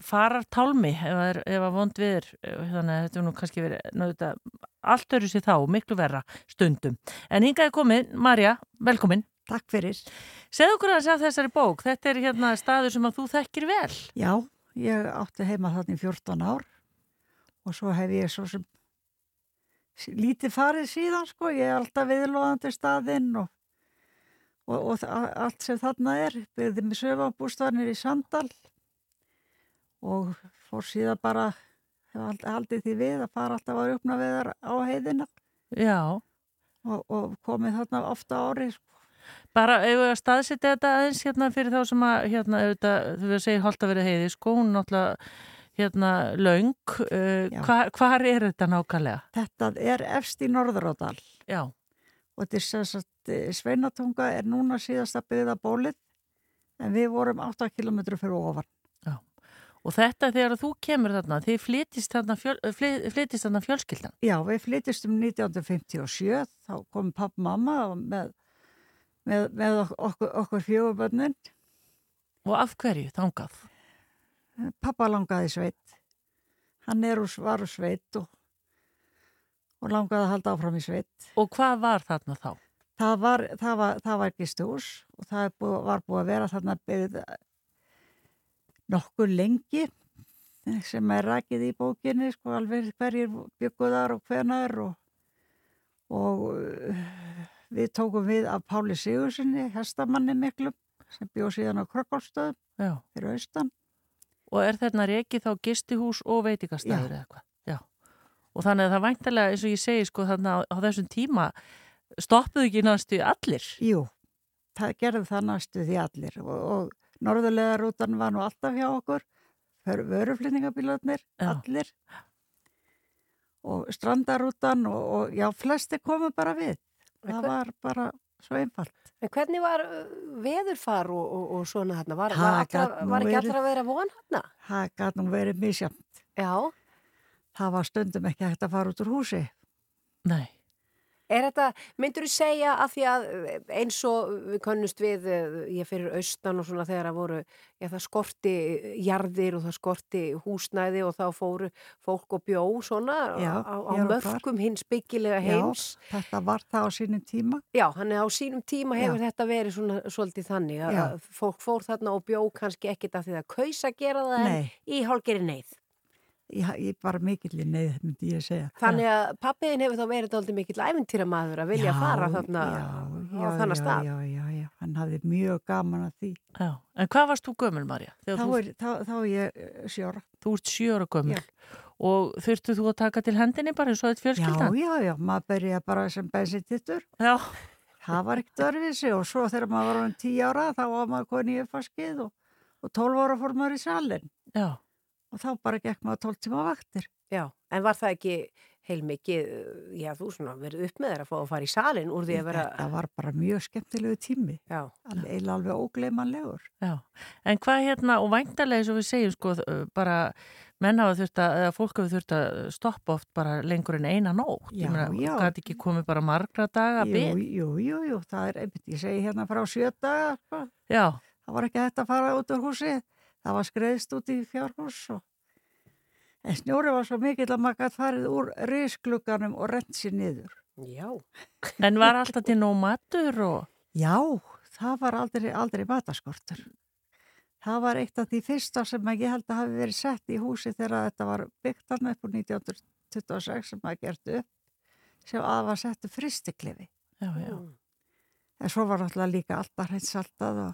farar tálmi ef, ef að vond við er þannig að þetta er nú kannski verið náttúrulega, allt öru sér þá, miklu verra stundum. En hingaði komið, Marja, velkomin. Takk fyrir. Segð okkur að þessari bók, þetta er hérna staður sem að þú þekkir vel. Já, ég átti heima þannig 14 ár og svo hef ég svo sem lítið farið síðan sko, ég er alltaf viðlóðandi staðinn og, og, og allt sem þarna er, byrðið með söfabústvarnir í Sandal og fór síðan bara haldið því við að fara alltaf að uppna við þar á heiðina. Já. Og, og komið þarna ofta árið sko. Bara ef við að staðsitja þetta aðeins hérna fyrir þá sem að hérna, auðvitað, þú veist að vera heiði sko, hún náttúrulega hérna laung, uh, hvar, hvar er þetta nákvæmlega? Þetta er efst í Norðuráðal Já. Og þetta er eh, Sveinatunga er núna síðast að byggða bólið en við vorum 8 km fyrir ofan Og þetta þegar þú kemur þarna, þið flytist þarna, fjöl, flytist þarna fjölskyldan? Já, við flytist um 1957, þá kom papp mamma með, með, með okkur, okkur fjöguböndin. Og af hverju þangað? Pappa langaði sveit. Hann úr, var sveit og, og langaði að halda áfram í sveit. Og hvað var þarna þá? Það var, það var, það var gistús og það búið, var búið að vera þarna byggð nokkur lengi sem er rækið í bókinni sko alveg hverjir bygguðar og hvenar og, og uh, við tókum við af Páli Sigurssoni, hestamanni miklum sem bjóð síðan á Krokkolstöðum fyrir austan Og er þarna reikið þá gistihús og veitikastæður eða eitthvað? Já. Og þannig að það væntalega, eins og ég segi sko þannig að á þessum tíma stoppuðu ekki næstu allir? Jú, það gerði það næstu því allir og, og Norðulegarútan var nú alltaf hjá okkur, vöruflýningabílarnir, allir og strandarútan og, og já, flesti komu bara við. Það var bara svo einfalt. En hvernig var uh, veðurfar og, og, og svona hérna? Var, var, allra, var ekki allra að vera von hérna? Það gæti nú verið misjamt. Já. Það var stundum ekki hægt að fara út úr húsi. Nei. Er þetta, myndur þú segja að því að eins og við konnust við, ég fyrir austan og svona þegar að voru, já það skorti jarðir og það skorti húsnæði og þá fóru fólk og bjó svona já, á, á mörgum hins byggilega heims. Já, þetta var það á sínum tíma. Já, hann er á sínum tíma hefur já. þetta verið svona svolítið þannig að, að fólk fór þarna og bjó kannski ekkit af því að kausa gera það Nei. en í hálgeri neyð ég bara mikill í neyð, myndi ég segja. Þannig að pappiðin hefur þá verið aldrei mikill æfintýra maður að vilja já, fara þarna já, já, á þannig stað. Já, já, já, hann hafði mjög gaman að því. Já, en hvað varst þú gömul, Marja? Þá, þú... er, þá, þá er ég eh, sjóra. Þú ert sjóra gömul og þurftu þú að taka til hendinni bara eins og þetta fjölskyldan? Já, já, já, maður börja bara sem bensintittur. Já. Það var ekkert örfisi og svo þegar maður var um tíu ára þá var maður konið í uppfarskið og, og tólf ára fór maður í salin. Já og þá bara gekk maður tólk tíma vaktir. Já, en var það ekki heilmikið, já þú svona verið upp með þér að fá að fara í salin úr því að vera... Þetta var bara mjög skemmtilegu tími, eila alveg ógleimanlegur. Já, en hvað hérna, og væntarlega eins og við segjum sko, bara menn hafa þurft að, eða fólk hafa þurft að stoppa oft bara lengur en eina nótt. Já, meina, já. Það er ekki komið bara margra daga jú, byrj. Jú, jú, jú, það er einmitt, ég segi hérna frá sjö daga, sko. Já. Það var ekki hægt að fara út úr húsið það var skreiðst út í fjárhús og... en snjóri var svo mikill að maður gæti farið úr riskluganum og rent sér niður. Já. En var alltaf til nóg matur og... Já, það var aldrei, aldrei mataskortur. Það var eitt af því fyrsta sem ég held að hafi verið sett í húsi þegar þetta var byggt alveg upp úr 1926 sem maður gert upp sem að var settu fristiklifi Já, já En svo var alltaf líka alltaf hreint saltað og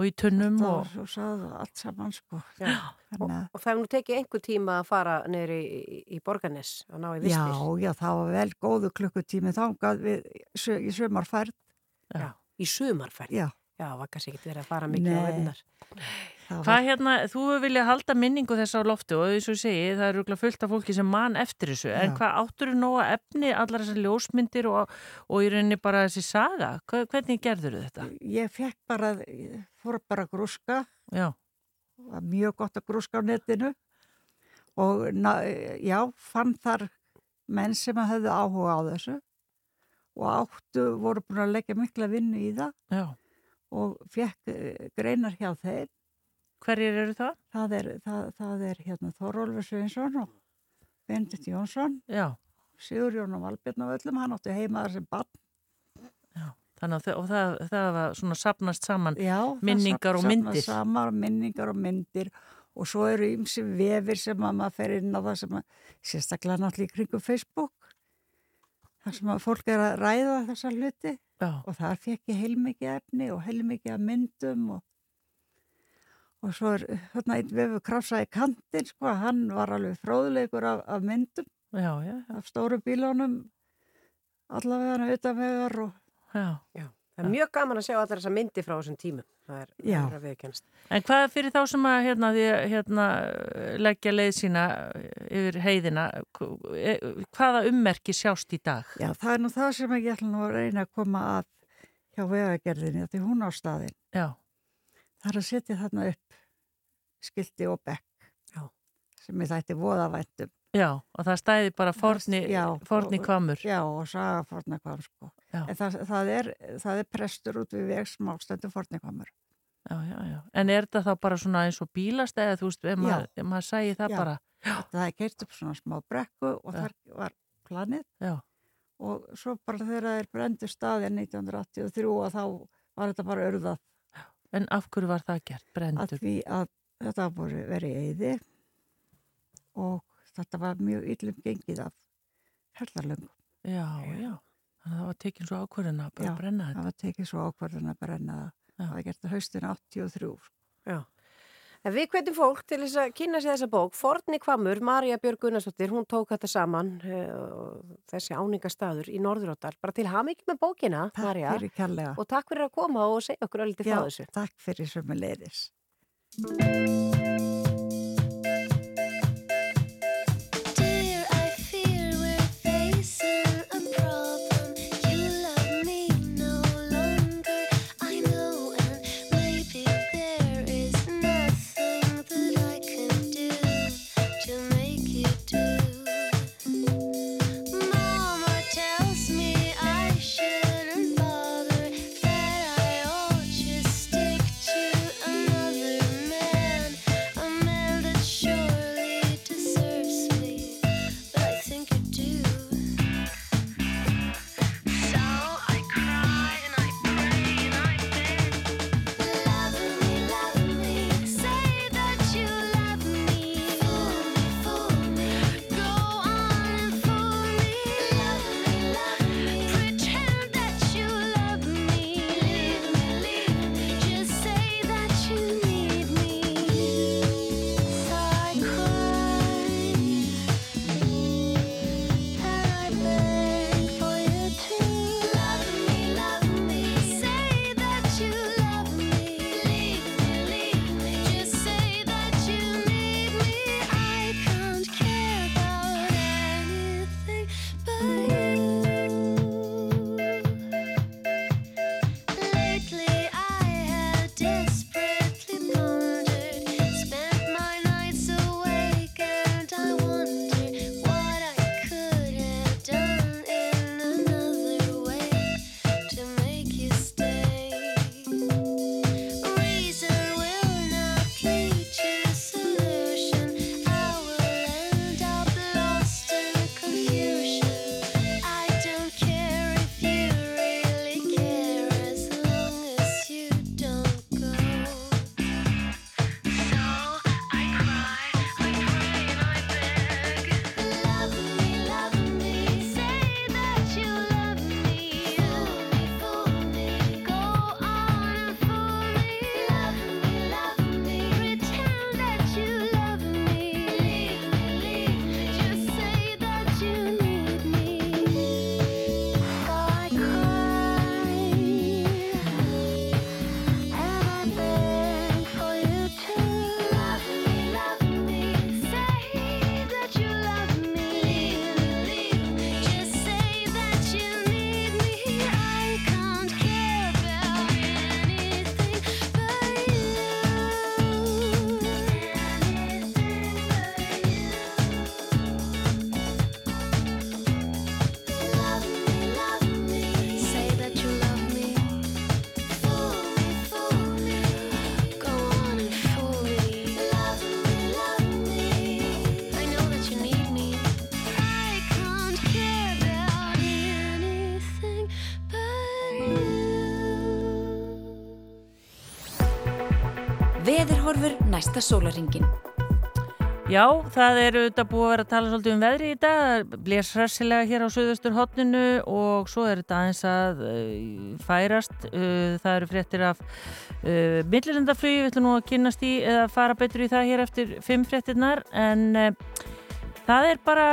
og í tunnum og... var svo og allt saman sko Já. Og, og það hefur nú tekið einhver tíma að fara neyri í, í, í Borgarnes að ná í já, vistir. já, það var vel góðu klukkutími þangað við, sö- í sömarfærd Já. Í sumarferð. já, Já, það var kannski ekkert verið að fara mikið á Nei. Hvað hérna, þú viljað halda minningu þess á loftu og eins og ég segi, það eru fullt af fólki sem man eftir þessu, en Já. hvað áttur þú nóga efni, allar þessar ljósmyndir og, og í rauninni bara þessi saga, hvernig gerður þetta? ég fekk bara, fór bara að grúska. Mjög gott að grúska á netinu. Og na, já, fann þar menn sem að höfðu áhuga á þessu. Og áttu voru búin að leggja mikla vinnu í það. Já. og fekk eh, greinar hjá þeir Hverjir eru það? það er, það, það er hérna Þorólfur Sveinsson og Bendit Jónsson Já, Sigur Jón og Valbjörn og öllum, hann átti heima þar sem barn þannig að og það, það var svona sapnast saman. Já, Minningar og safnast myndir. Saman, minningar og myndir og svo eru ymsi vefir sem að maður fer inn á það sem að sérstaklega náttúrulega í kringum Facebook þar sem að fólk er að ræða þessa hluti Já, og þar fekk ég heilmikið efni og heilmikið myndum og, og svo er hérna einn vefur krafsa í kantinn sko, hann var alveg fróðleikur af, af myndum já, já, já. af stóru bílónum allavega hann utanvegar og já. Já. Það er mjög gaman að sjá allar þessa myndi frá þessum tímum. Það er, er að viðkennast. En hvað er fyrir þá sem að hérna, því, hérna, leggja leið sína yfir heiðina, hv- hvaða ummerki sjást í dag? Já, það er nú það sem ég ætla nú að reyna að koma að hjá vegagerðinni, því hún á staðin. Já, Er að setja þarna upp skilti og bekk Já. sem ég þætti voðavæntum. já, og það stæði bara forni, Já, forni kvamur. Já, og saga fornekvam, sko. Já. En það, það, er, það er prestur út við veg smástendur fornekvamur. Já, já, já. En er þetta þá bara svona eins og bílast eða þú veist, ef maður, maður sæði það Já. bara? Það er geirt upp svona smá brekku og þar var planið Já, og svo bara þegar það er brendu staðið 1983 og þá var þetta bara örðað en af hverju var það gert, að brendur? því að þetta var búið verið í eyði og þetta var mjög yllum gengið af herðarlöngum. Já, já. Þannig að það var tekinn svo ákvörðin að bara Já, brenna þetta. Það var tekið svo ákvarðan að brenna það. Já. Það var gert að haustin 83. Já. En við hvetjum fólk til þess að kynna sér þessa bók. Forni Kvamur, Marja Björg Gunnarsdóttir, hún tók þetta saman, uh, þessi áningastadur í Norðuróttar. Bara til hamingi með bókina, Takk Marja. fyrir kærlega. Og takk fyrir að koma og segja okkur ölliti frá þessu. takk fyrir sömu leiðis. Næsta sólaringin. Já, það er auðvitað búið að vera að tala svolítið um veðri í dag, það blés hressilega hér á Suðustur hotninu og svo er þetta aðeins að uh, færast, uh, það eru fréttir af uh, millilendaflugi, við ætlum nú að kynast í eða fara betur í það hér eftir fimm fréttirnar. En uh, það er bara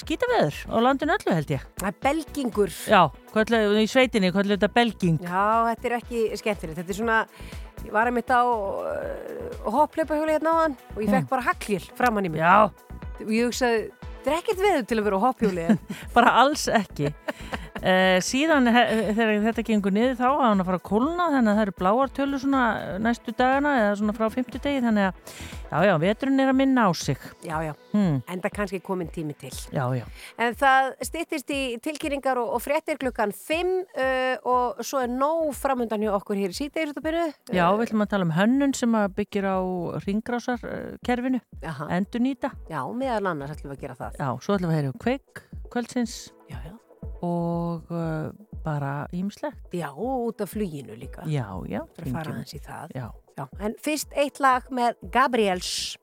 skýtaveður á landinu öllu held ég. Það er belgingur. Já, köllu, í sveitinni, hvað er þetta belging? Já, þetta er ekki skemmtilegt. Þetta er svona, ég var einmitt á uh, hopplöpahjóli hérna á hann og ég fekk bara hagljél framann í mig. Já. Og ég hugsaði, þetta er ekkert veður til að vera á hopphjóli. bara alls ekki uh, síðan þegar þetta gengur niður þá að hann að fara að kólna þannig að það eru bláar tölur svona næstu dagana eða svona frá 50 degi þannig að já já, veturinn er að minna á sig já, já, hmm. en það kannski komin tími til. já, já, En það styttist í tilkynningar og, og fréttir klukkan 5 uh, og svo er nóg framundan hjá okkur hér í síðdegisutapinu. já, við ætlum að tala um hönnun sem byggir á ringrásarkerfinu Aha. endur nýta Já, meðal annars ætlum við að gera það. já, svo ætlum við að heyra um kveik kvöldsins Já, já. Og uh, bara ímslegt Já, út af fluginu líka. já, já, Það að fara aðeins í það. já Já, en fyrst eitt lag með Gabriels.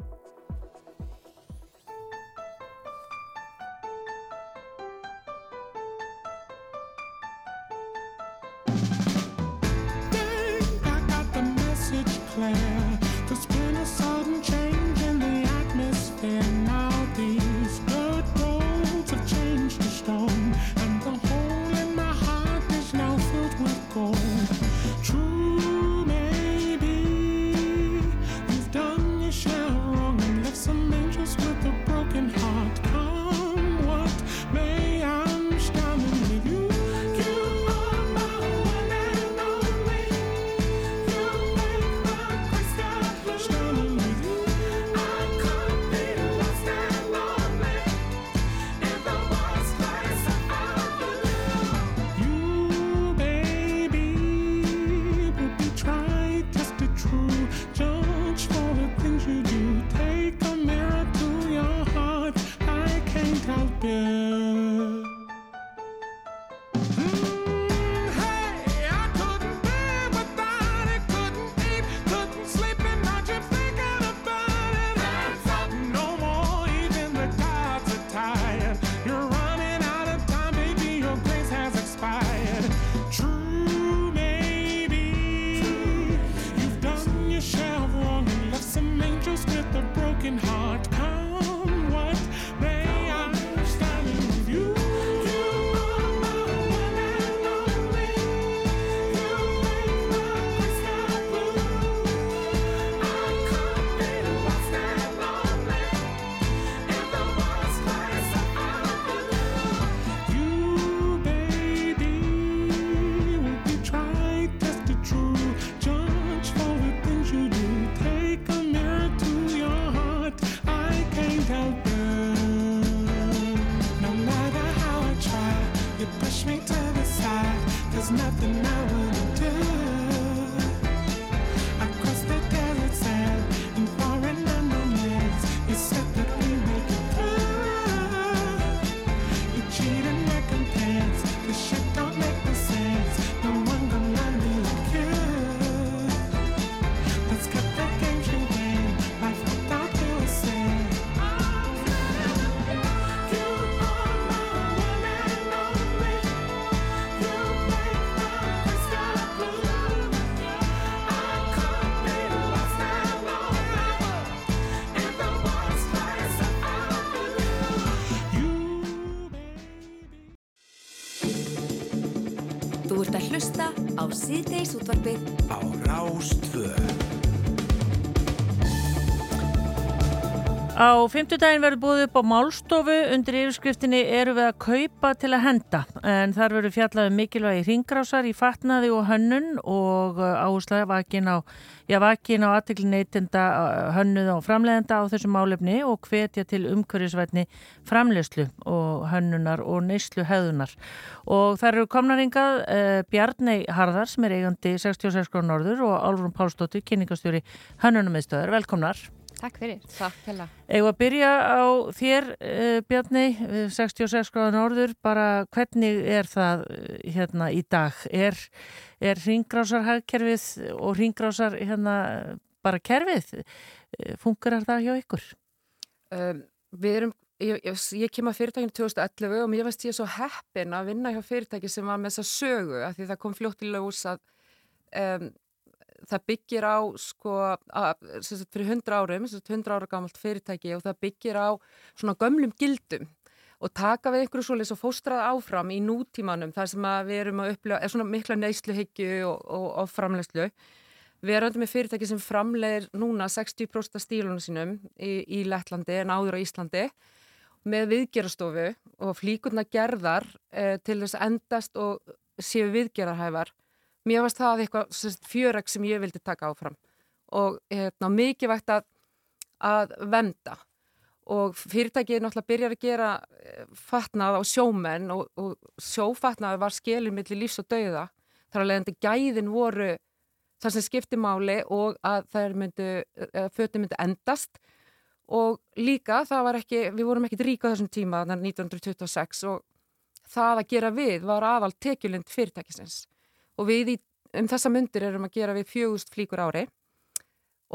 Síðdeis útvarpið Á Rástvö Á fimmtudaginn verður búið upp á málstofu. Undir yfirskriftinni eru við að kaupa til að henda. En þar verður fjallaði mikilvægi ringrásar í fatnaði og hönnun og uh, áherslega vakin á, já, vakin á aðtekli neytenda hönnuð og framleiðenda á þessu málefni og hvetja til umhverjusvætni framleiðslu og hönnunar og neyslu hefðunar. Og þar eru komnaringað uh, Bjarnei Harðar sem er eigandi 66 gráð norður og Álfrún Pálsdóttir, kynningastjóri hönnunummiðstöðar. Velkomnar. Takk fyrir, takk að. Eða að byrja á þér, uh, Bjarni, eh, 66 gráðan orður, bara hvernig er það eh, hérna í dag? Er, er ringrásarhagkerfið og ringrásar hérna bara kerfið, fungerar það hjá ykkur? Um, við erum, ég, ég, ég kem að fyrirtækinu 2011 og mér veist ég svo heppin að vinna hjá fyrirtæki sem var með þessa sögu af því það kom fljótt í ljós að um, það byggir á sko, að, sagt, fyrir 100 árum, 100 ára gamalt fyrirtæki og það byggir á svona gömlum gildum og taka við einhverju svoleiðis og fóstrað áfram í nútímanum þar sem við erum að upplifa, er svona mikla neysluhyggju og, og, og framlegslu. Við erum með fyrirtæki sem framlegir núna 60% af stílunum sínum í, í Lettlandi en áður á Íslandi með viðgerastofu og flíkurna gerðar eh, til þess endast og séu viðgerarhæfar. Mér varst það eitthvað fjöreg sem ég vildi taka áfram. Og hérna, mikið vægt að, að venda og fyrirtækið náttúrulega byrjar að gera eh, fatnað á sjómenn og, og sjófatnað var skilin millir lífs og dauða. Þar að leiðandi gæðin voru það sem skipti máli og að þær myndu, fötum myndu endast. Og líka það var ekki, við vorum ekkit ríka þessum tíma þannig 1926 og það að gera við var aðal tekjulind fyrirtækisins og við í, um þessa myndir erum að gera við fjögust flíkur ári.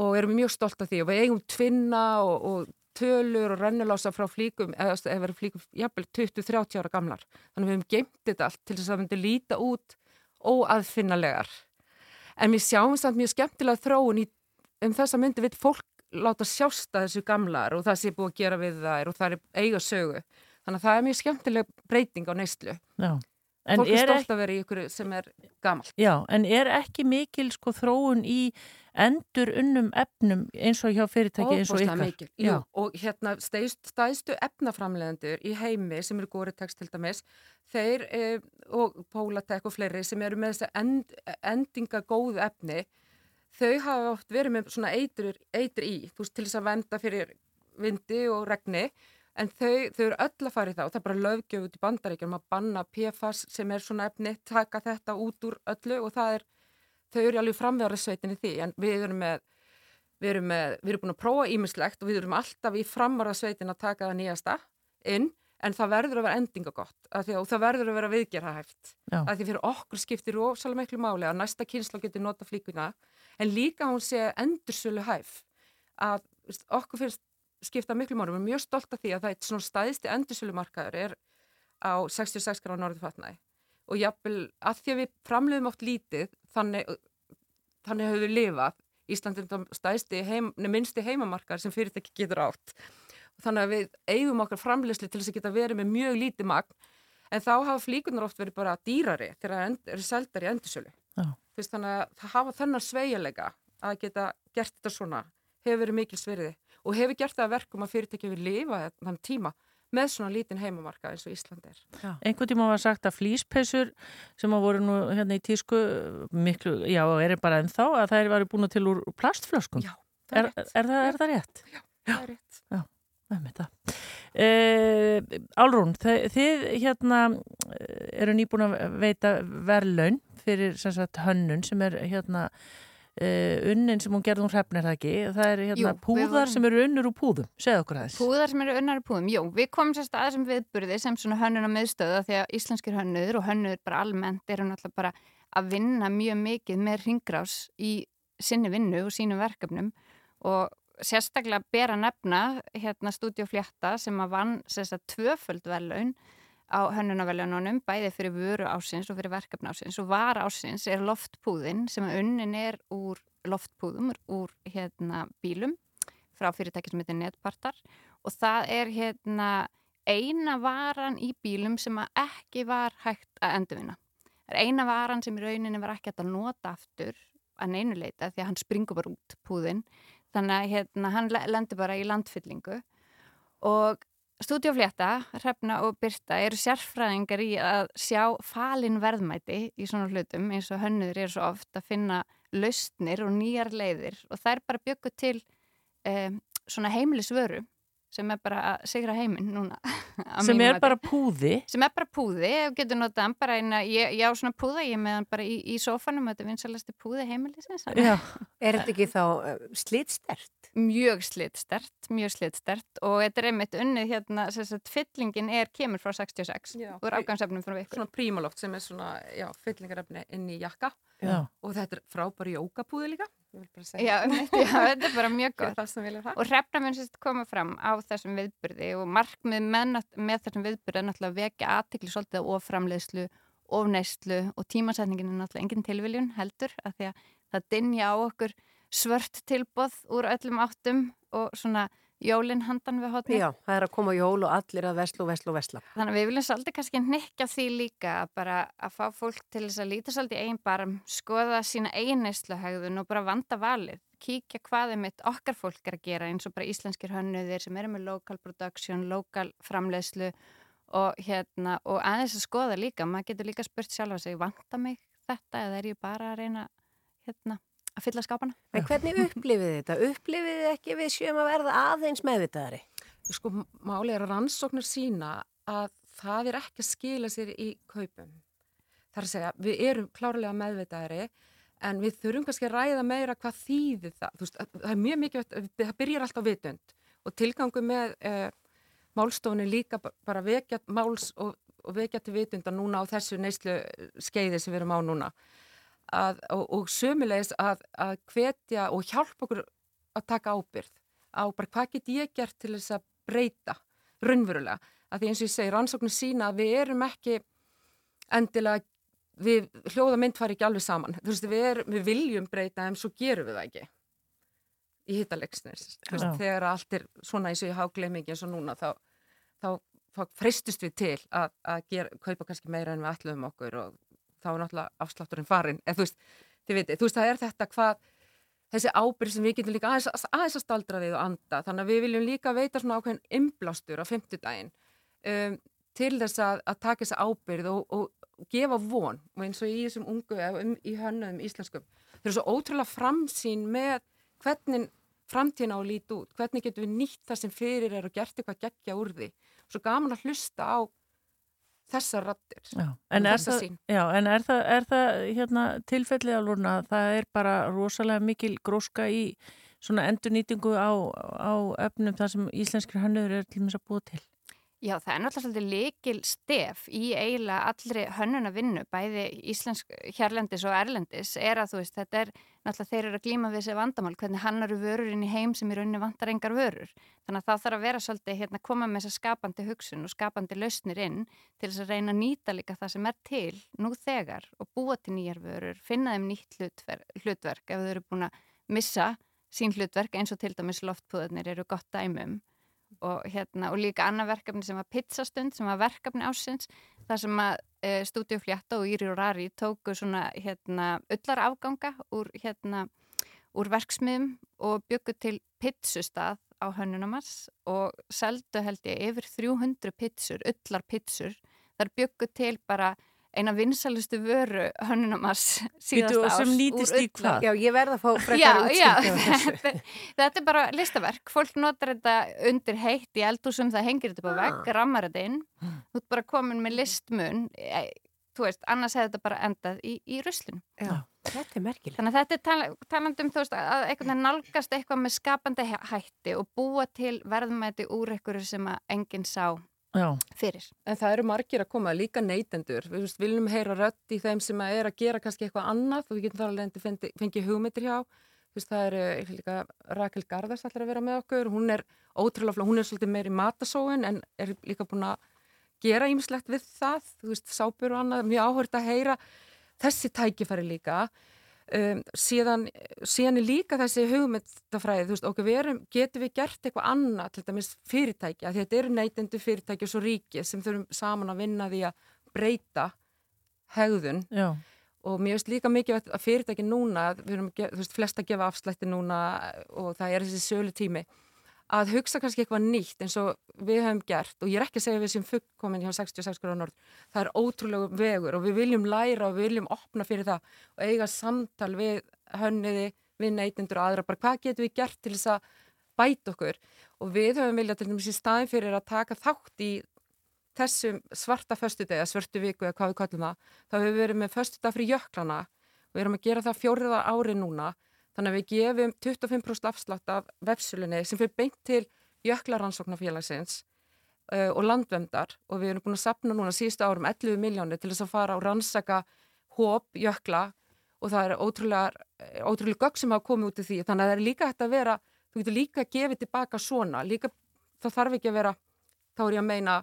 Og erum mjög stolt af því og við eigum tvinna og, og tölur og rennulása frá flíkum eða verður flíkum jafnvel 20-30 ára gamlar. Þannig við hefum geimt þetta allt til þess að það myndi líta út óaðfinnalegar en við sjáum samt mjög skemmtilega þróun í, um þessa myndi við fólk láta sjásta þessu gamlar og það sé búið að gera við þær og það er eiga sögu. Þannig að það er mjög skemmtileg breyting á neyslu. Já. En fólk er er stolt að vera í ykkur sem er gamalt. Já, en er ekki mikil sko þróun í endur unnum efnum eins og hjá fyrirtæki eins og Ofboðslega ykkar? mikil, jú, og hérna stæðst, stæðstu efnaframlegendur í heimi sem eru Gore-Tex til dæmis, þeir e, og Pólatek og fleiri sem eru með þess að end, endinga góðu efni, þau hafa oft verið með svona eitur, eitur í, þú veist, til þess að venda fyrir vindi og regni, en þau, þau eru öll að fara í það og það er bara löggjöf út í bandaríkjum að banna PFAS sem er svona efni, taka þetta út úr öllu og það er þau eru alveg framverðar sveitinni því. En við erum með við erum, með, við erum búin að prófa ímislegt og við erum alltaf í framvarða sveitin að taka það nýjasta inn en það verður að vera endinga gott því, og það verður að vera viðgerðahæft Já. að því fyrir okkur skiptir rosalega miklu máli að næsta kynsla getur nota flíkuna en líka hún sé endursölu hæf að okkur finnst skipta miklu máli, við erum mjög stolt af því að það er svona stæðsti endursölu markaður er á 66 gráð norðu fatnaði og jafnvel að því að við framleiðum oft lítið þannig, þannig höfum við lifað. Ísland þetta stæðsti heim, minnsti heimamarkar sem fyrirtæki getur átt. Þannig að við eigum okkar framleiðslu til þess að geta verið með mjög lítið magn. En þá hafa flíkunar oft verið bara dýrari þegar það eru seldar í endursölu. Þannig að hafa þennan sveigjuleika að geta gert þetta svona hefur verið mikil sveriði og hefur gert það að verkum að fyrirtæki við lifa þann tíma með svona lítinn heimamarka eins og Ísland er. Einhvern tíma var sagt að flýspessur sem að voru nú hérna í tísku miklu, já, er bara ennþá að það er verið búin til úr plastflöskum. Já, það er, er, er, það, er það rétt? Já, það er rétt. Já, það er með það. Uh, Álrún, þið, þið hérna eh, eru nýbúin að veita verðlaun fyrir sem sagt hönnun sem er hérna uh, unnin sem hún gerði hún hrefnir það ekki. Það er hérna Jú, púðar vorum- sem eru unnur úr púðum. Segð okkur aðeins. Púðar sem eru unnar púðum, jú, við komum sérst að þessum viðburði sem svona hönnun á miðstöða því að íslenskir hönnuður og hönnuður bara almennt eru náttúrulega bara að vinna mjög mikið með ringrás í sinni vinnu og sínum verkefnum og sérstaklega ber að nefna hérna Studio Flétta sem að vann sérstaklega tvöföld velun á hönnunarvelununum, bæði fyrir vöru ásins og fyrir verkefni ásins og var ásins er loftpúðin sem unnin er úr loftpúðum, úr hérna bílum frá fyrirtæki sem heitir Netpartar. Og það er hérna eina varan í bílum sem ekki var hægt að endurvinna. Það er eina varan sem í rauninni var ekki hægt að nota aftur að neinu leita því að hann springur bara út púðin þannig að hérna, hann le- lendir bara í landfyllingu. Og stúdíoflétta, Hrefna og Birta eru sérfræðingar í að sjá falin verðmæti í svona hlutum eins og hönnuður eru svo oft að finna lausnir og nýjar leiðir og það er bara bygguð til um, svona heimilisvöru sem er bara að sigra heiminn núna Sem er mati. bara púði. sem er bara púði og getur notað hann bara eina, ég, ég á svona púða ég með hann bara í, í sófanum þetta er vinsalasti púði heimilisins Já. Er þetta ekki þá uh, slitstert? Mjög slitstert, mjög slitstert og þetta er einmitt unnið hérna sem sagt, fyllingin er, kemur frá 66 Já. úr afgangsefnum frá ykkur Svona prímaloft sem er svona, já, fyllingarefni inn í jakka Já. og þetta er frábæri jókapúði líka vil bara segja. Já, já, þetta er bara mjög gott. Og hrefna mun sérst koma fram á þessum viðburði og markmið með, með þessum viðburði er náttúrulega að vekja aðtikli svolítið á oframleiðslu, ofneyslu og tímasetningin er náttúrulega engin tilviljun heldur af því að það dinja á okkur svört tilbóð úr öllum áttum og svona jólinn handan við hotni. Já, það er að koma jól og allir að veslu, veslu, vesla. Þannig við viljum svolítið kannski nekja því líka að bara að fá fólk til þess að líta svolítið í eigin barm, skoða sína eigin neysluhægðun og bara vanda valið, kíkja hvað er mitt okkar fólk er að gera eins og bara íslenskir hönnuðir sem eru með local production, local framleiðslu og hérna og aðeins að skoða líka, maður getur líka spurt sjálfa sig, vanta mig þetta eða er ég bara að reyna hérna að fylla skápana? En hvernig upplifið þetta? Upplifið þið ekki við sjöum að verða aðeins meðvitaðari? Sko, máli er að rannsóknir sína að það er ekki að skila sér í kaupum. Það er að segja, við erum klárlega meðvitaðari en við þurfum kannski að ræða meira hvað þýðir það. Þú veist, það er mjög mikið, það byrjar alltaf vitund og tilgangu með eh, málstofunni líka ba- bara vekja máls og, og vekja til vitunda núna á þessu neyslu skeiði sem við erum á núna. Að, og, og sömulegis að, að hvetja og hjálpa okkur að taka ábyrð á bara hvað get ég gert til þess að breyta raunverulega. Að því eins og ég segi, rannsóknir sína að við erum ekki endilega, við hljóða mynd fari ekki alveg saman. Þú veist, við, er, við viljum breyta en svo gerum við það ekki í hittalegsnis. Já. Þegar allt er svona eins og ég há glemmingi eins og núna þá, þá, þá freystust við til að, að gera, kaupa kannski meira en við ætluðum okkur og þá er náttúrulega afslátturinn farin. Eð, þú, veist, þið viti, þú veist, það er þetta hvað þessi ábyrð sem við getum líka aðeins, aðeins að staldra við og anda. Þannig að við viljum líka veita svona ákveðin imblástur á fimmtudaginn um, til þess að, að taka þessa ábyrð og, og gefa von og eins og í þessum ungu, eða um, í hönnuðum íslenskum. Þau eru svo ótrúlega framsýn með hvernig framtíðin á að líti út, hvernig getum við nýtt það sem fyrir er og gert eitthvað geggja úr því. Svo gaman að hlusta á þessar rattir. Já, og en er þessa en er það, er það hérna, tilfellið alveg að það er bara rosalega mikil gróska í svona endurnýtingu á, á öfnum þar sem íslenskir hannur er til og með að búa til? Já, það er náttúrulega svolítið likil stef í eiginlega allri hönnuna vinnu, bæði íslensk hérlendis og erlendis, er að þú veist, þetta er náttúrulega þeir eru að glíma við þessi vandamál, hvernig hannar vörur inn í heim sem í rauninni vantar engar vörur. Þannig að það þarf að vera svolítið hérna koma með þessa skapandi hugsun og skapandi lausnir inn til þess að reyna að nýta líka það sem er til nú þegar og búa til nýjar vörur, finna þeim nýtt hlutverk, hlutverk ef þau eru búin að missa sín hlutverk eins og til dæmis loftpúðarnir eru gott dæmum og, hérna, og líka annað verkefni sem var pizzastund sem var verkefni ásins þar sem að e, Stúdíu Fljata og Íri og Rari tóku svona hérna öllar afganga úr hérna úr verksmiðum og byggu til pizzustað á hönnunamars og seldu held ég yfir 300 pizzur, öllar pizzur. Þar byggu til bara eina vinsalustu vöru hönnunamars síðast árs sem nýtist í hvað? Já, ég verð að fá frekar þessu. þetta, þetta er bara listaverk, fólk notar þetta undir heitt í eldúsum, það hengir þetta upp á Ah. vegg, rammar þetta inn, þú ert bara komin með listmun, e, þú veist, annars hefði þetta bara endað í, í ruslinu. Já, þetta er merkilegt. Þannig að þetta er tala, talandum, þú veist, að einhvern veginn nálgast eitthvað með skapandi hæ- hætti og búa til verðmæti úr einhverju sem að enginn sá Já. fyrir. En það eru margir að koma, líka neytendur. Við veist, viljum heyra rödd í þeim sem að er að gera kannski eitthvað annað og við getum þar alveg fengið fengi hugmyndir hjá. Veist, það eru líka Rakel Garðars allir að vera með okkur. Hún er ótrúlega fló, hún er svolítið meiri matasóin en er líka búin að gera ímislegt við það. Þú veist, sápur og annað, mjög áhört að heyra þessi tækifæri líka. Um, síðan, síðan er líka þessi hugmyndafræði, þú veist, okkur erum, getum við gert eitthvað annað, til dæmis fyrirtæki, að þetta eru neytendu fyrirtæki og svo ríkið sem þurfum saman að vinna því að breyta hegðun Já. og mér finnst líka mikið að fyrirtæki núna, við erum, þú veist, flest að gefa afslætti núna og það er þessi sölu tími, að hugsa kannski eitthvað nýtt eins og við höfum gert og ég er ekki að segja við sem fullkomin hjá 66 gráður norð, það er ótrúlega vegur og við viljum læra og við viljum opna fyrir það og eiga samtal við hönniði, við neytendur og aðra bara hvað getum við gert til þess að bæta okkur? Og við höfum viljað til dæmis í staðin fyrir að taka þátt í þessum svarta föstudegi, svörtu viku eða hvað við kallum það, þá hefur við verið með föstudag fyrir jöklana. Við erum að gera það fjóriða ári núna Þannig að við gefum 25% afslátt af vefsulunni sem fyrir beint til jöklaransóknarfélagsins uh, og landvendar og við erum búin að sapna núna síðustu árum 11 miljónir til þess að fara og rannsaka hóp jökla. Og það er ótrúlega, ótrúlega gögg sem hafa komið út í því. Þannig að það er líka hægt að vera þú getur líka að gefa tilbaka svona. Líka, það þarf ekki að vera þá er ég að meina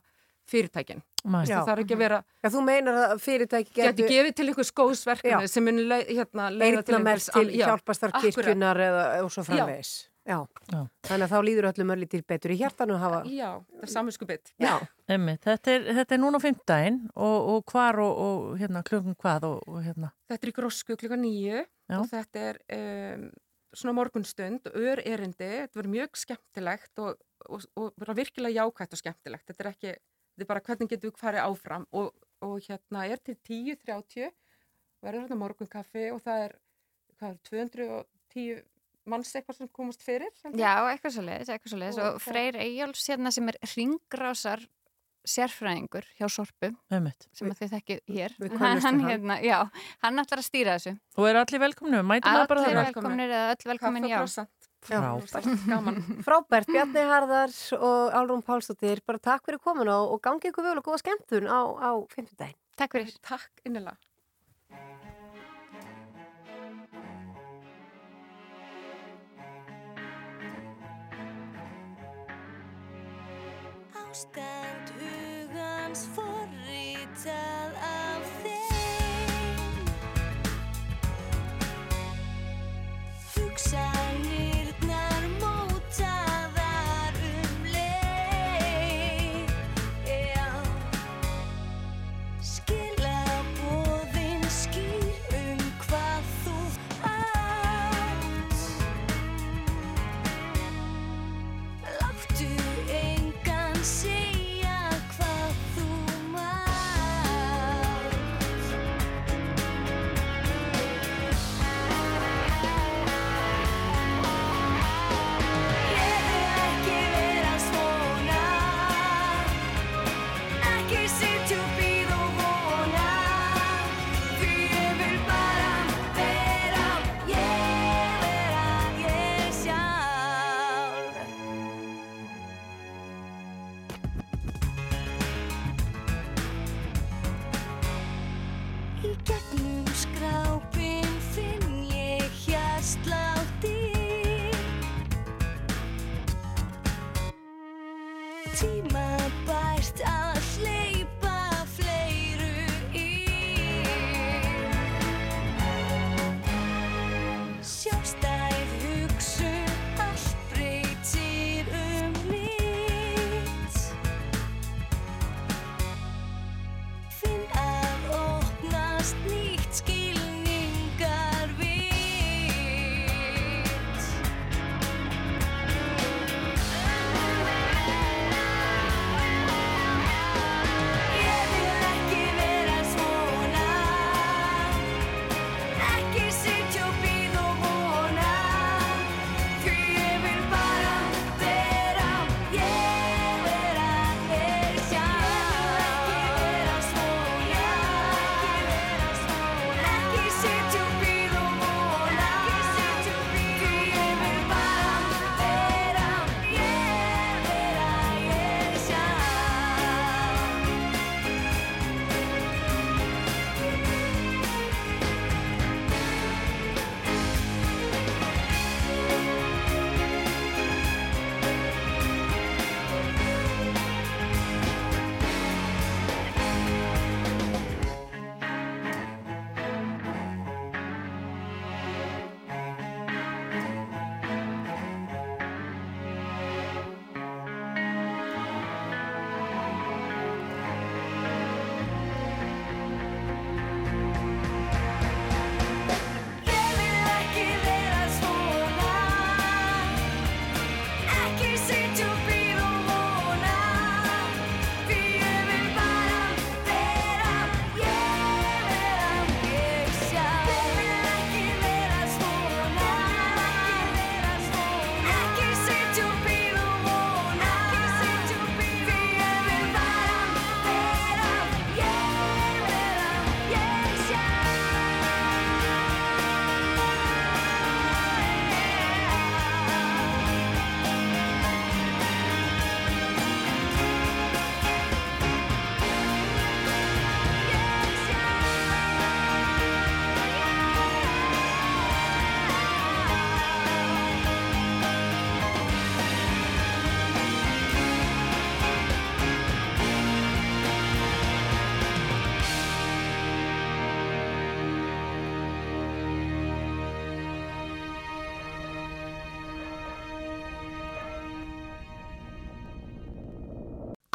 fyrirtækin. Nei. Það þarf ekki að vera Já, þú meinar að fyrirtæki getur gefið til einhvers góðsverkefni sem mun le, hérna, leiða til einhvers til hjálpastar kirkjunar eða og svo framvegis. Já. Já. Þannig að þá líður öllum öllu til betur í hjartanu að hafa. Já, það er saminskupið. Þetta, er, þetta er núna á fimmtægin og, og hvar og, og hérna klukkan hvað og, og hérna. Þetta er í grósku klukka nýju og þetta er um, svona morgunstund, ör erindi, þetta verður mjög skemmtilegt og, og, og virkilega jákvægt og skemmtilegt. Þetta er ekki, þetta er bara hvernig getum við farið áfram og, og hérna er til 10.30 verður þetta morgunkaffi og það er, hvað er 210 manns eitthvað sem komast fyrir. ég. Já, eitthvað svo leiðis, eitthvað svo leiðis Og og Freyr Eyjóls hérna sem er ringrásar sérfræðingur hjá Sorpu Einmitt. sem að þið þekkið hér hann, hann. hérna, já, hann ætlar að stýra þessu Og eru allir velkomnir, mætum það bara Allir velkomnir öll velkomin, já Frábært. Gaman. Frábært, Bjarni Harðar og Álrún Pálsdóttir, bara takk fyrir komuna og, og gangi ykkur vel og góða skemmtun á, á 5. daginn. Takk fyrir. Takk innilega. Ástand hugans forritað af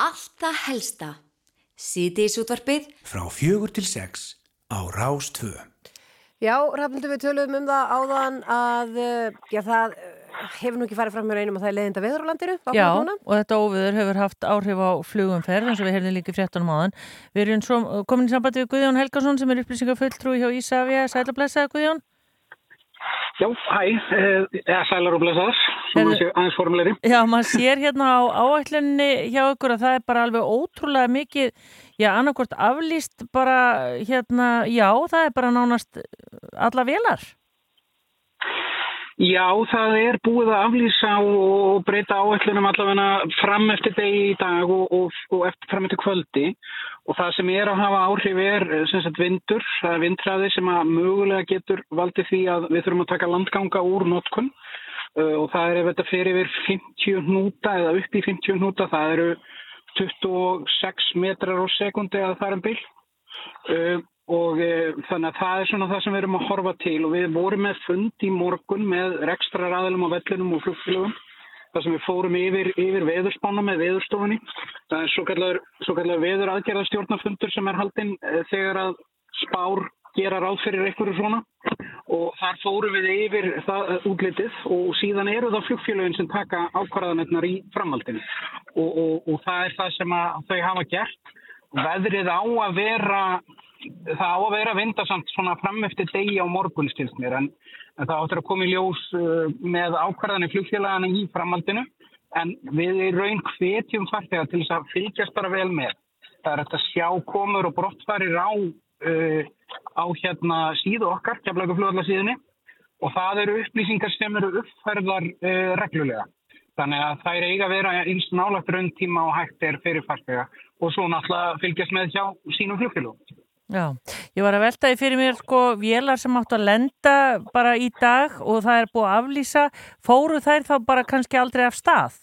Allt það helsta. Síðdeisútvarpið Frá fjögur til sex á Rás 2. Já, Rafnildur, við töluðum um það áðan að uh, já, það uh, hefur nú ekki farið fram með reynum að það er leiðinda veður á landinu. Já, og þetta óviður hefur haft áhrif á flugumferð eins og við heyrðum líka í fréttunum áðan. Við erum svo komin í sambandi við Guðjón Helgason sem er upplýsingafulltrúi hjá Ísafja. Sæl og blessaði Guðjón. Já, hæ, eða sælar og blessaðar, Heyrðu- séu aðeins formulegri. Já, maður sér hérna á áætlunni hjá ykkur að það er bara alveg ótrúlega mikið, já, annarkvort aflýst bara, hérna, já, það er bara nánast alla velar. Já, það er búið að aflýsa og breyta áætlunum allavega fram eftir degi í dag og, og, og eftir fram eftir kvöldi og það sem er að hafa áhrif er eh, sagt vindur, það er vindræði sem að mögulega getur valdið því að við þurfum að taka landganga úr notkun. Uh, og það er ef þetta fyrir yfir 50 hnúta eða upp í 50 hnúta, það eru 26 metrar á sekundi að það er um bil. Uh, og uh, þannig að það er svona það sem við erum að horfa til. Og við vorum með fund í morgun með rekstra ræðilum á vellinum og flugfélögum þar sem við fórum yfir, yfir veðurspána með veðurstofunni. Það er svo kallar, svo kallar veður aðgerðastjórnafundur sem er haldinn uh, þegar að spár gera ráð fyrir einhverju svona og þar fórum við yfir það uh, útlitið og síðan eru það flugfélögin sem taka ákvarðanirnar í framhaldinu og, og, og það er það sem þau hafa gert. Veðrið á að vera það á að vera vindasamt svona fram eftir degi á morgun stilst mér en, en það áttur að koma í ljós uh, með ákvarðanir flugfélagana í framhaldinu en við í raun hvetjum farþega til þess að fylgjast bara vel með. Það er hægt að sjá komur og brottfarir á, uh, á hérna síðu okkar, keflagu flugvallarsíðunni og það eru upplýsingar sem eru uppfærðar uh, reglulega. Þannig að þær eiga að vera eins nálagt rauntíma og hægt er fyrir farþega og svo náttúrulega fylgjast með hjá sínum flugfélagum. Já, ég var að velta því fyrir mér sko vélar sem áttu að lenda bara í dag og það er búið að aflýsa, fóru þær þá bara kannski aldrei af stað?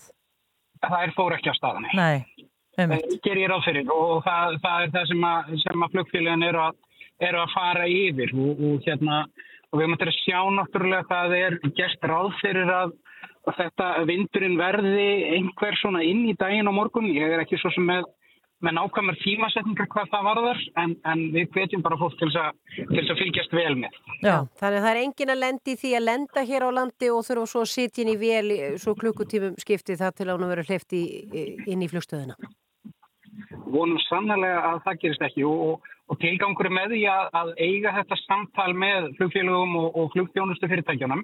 Það er fór ekki á staðan. Nei, einmitt. Ger ég ráð fyrir og það, það er það sem að, að flugfélagin eru að, eru að fara yfir og, og hérna og við möttum að sjá náttúrulega það er gert ráð fyrir að, að þetta vindurinn verði einhver svona inn í daginn á morgun. Ég er ekki svo sem með með nákvæmur tímasetningar hvað það varðar en, en við hvetjum bara fólk til þess að, fylgjast vel með. Já. Þannig að það er engin að lendi því að lenda hér á landi og þurfa svo að sitja inn í vel svo klukkutímum skipti það til að hún verður hleyft í, inn í flugstöðuna. Vonum sannlega að það gerist ekki og, og, tilgangur með því að, að eiga þetta samtal með flugfélögum og, og flugþjónustu fyrirtækjunum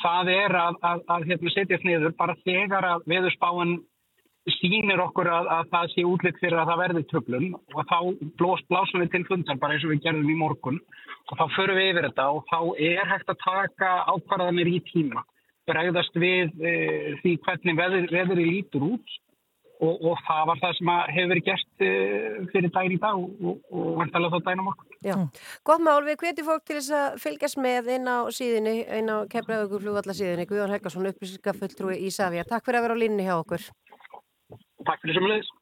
það er að, að, að hérna, setjast niður bara þegar að veðurspáin sýnir okkur að, að það sé útlitt fyrir að það verði tröflun og þá blós, blásum við til fundar bara eins og við gerðum í morgun og þá förum við yfir þetta og þá er hægt að taka ákvarðanir í tíma bregðast við e, því hvernig veður, veðri lítur út og, og það var það sem hefur verið gert e, fyrir daginn í dag og, og, og vantalega þá morgun. Já, gott mál, við hvetjum fólk til þess að fylgjast með inn á síðinni, inn á keflaðugur flugvallasíðinni, Guðjón Helgason, upplýsingafulltrúi í Savia. Takk fyrir að vera á línni hjá okkur. Takk fyrir sömulegis. Seifur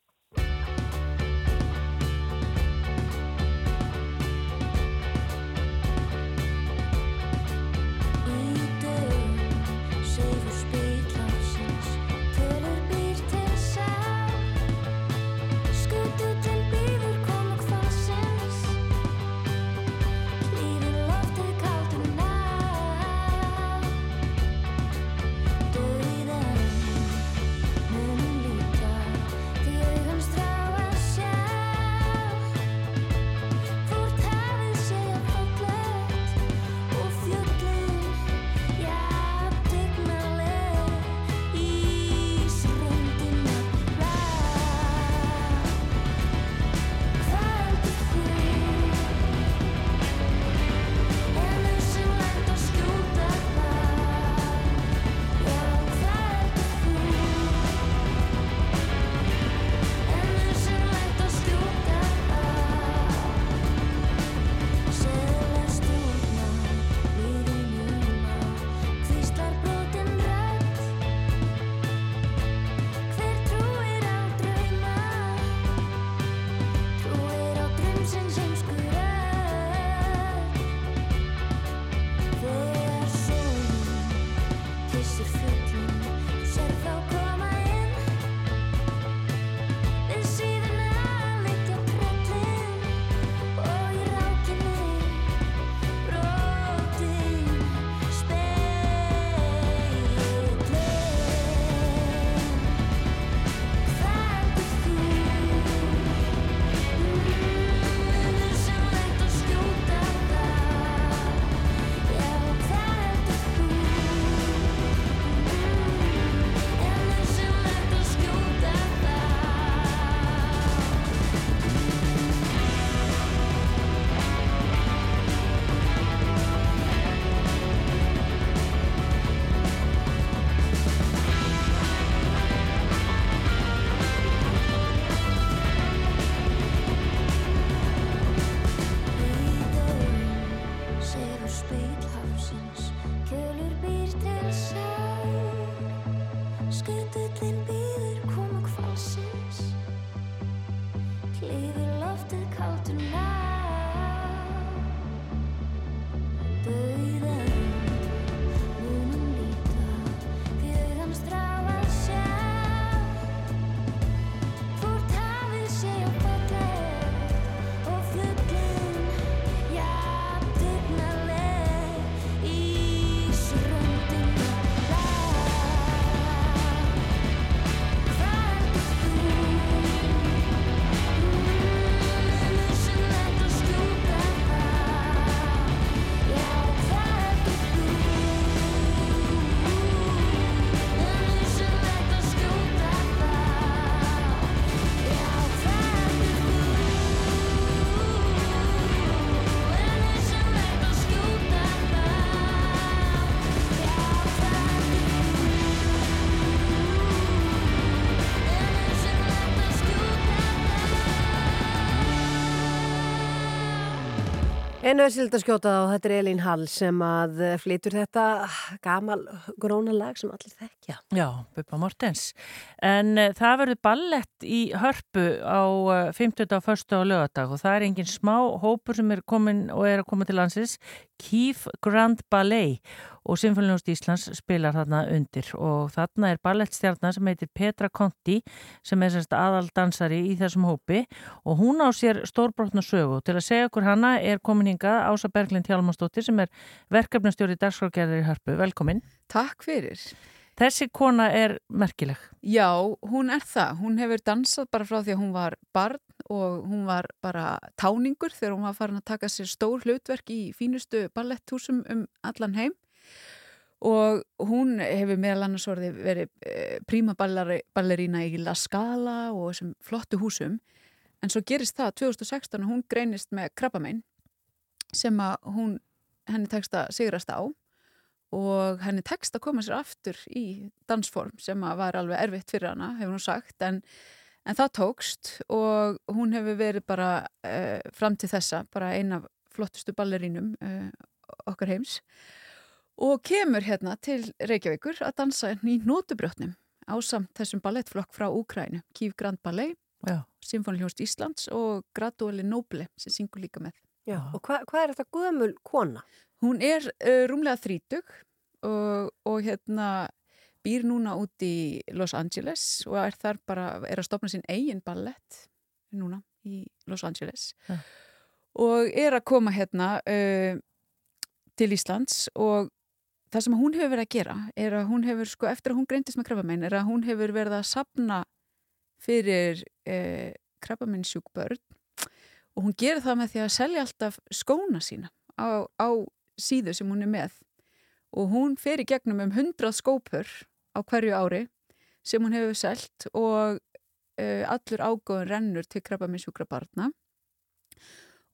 Einu er sild að skjóta þá, þetta er Elín Hall sem að eh, flytur þetta gamal grónalag sem allir þekkja. Já, Bubba Mortens. En uh, það verður ballett í hörpu á uh, 50. og 1. og lögadag og það er engin smá hópur sem er komin og er að koma til landsins, Keef Grand Ballet og Sinfoniust Íslands spilar þarna undir og þarna er ballettstjarnar sem heitir Petra Conti sem er semst aðaldansari í þessum hópi og hún á sér stórbrotna sögu til að segja okkur hana er komin hingað Ása Berglind Hjálmarsdóttir sem er verkefnastjóri dagskrárgerðar í hörpu. Velkomin. Takk fyrir. Þessi kona er merkileg. Já, hún er það. Hún hefur dansað bara frá því að hún var barn og hún var bara táningur þegar hún var farin að taka sér stór hlutverk í fínustu balletthúsum um allan heim og hún hefur meðal annars orðið verið eh, príma ballerína í La Scala og þessum flottu húsum. En svo gerist það 2016 og hún greinist með krabbamein sem að hún henni tekst að sigrast á. Og henni tekst að koma sér aftur í dansform sem að var alveg erfitt fyrir hana, hefur hún sagt, en, en það tókst og hún hefur verið bara uh, fram til þessa, bara eina flottustu ballerínum uh, okkar heims og kemur hérna til Reykjavíkur að dansa í nótubrjótnum á samt þessum ballettflokk frá Úkrænu, Kív Grand Ballet, Symfóniljónst Íslands og Graduali Noble sem syngur líka með. Já, og hva, hvað er þetta gömul kona? Hún er uh, rúmlega þrítug og, og hérna býr núna út í Los Angeles og er þar bara, er að stopna sín eigin ballett núna í Los Angeles Ja. og er að koma hérna uh, til Íslands og það sem hún hefur verið að gera er að hún hefur, sko, eftir að hún greindist með krabbamein er að hún hefur verið að sapna fyrir uh, krabbameinsjúk börn og hún gerir það með því að selja alltaf skóna sína á, á síðu sem hún er með. Og hún fer í gegnum um 100 skópur á hverju ári sem hún hefur selt og uh, allur ágóðun rennur til krabba með sjúkra barna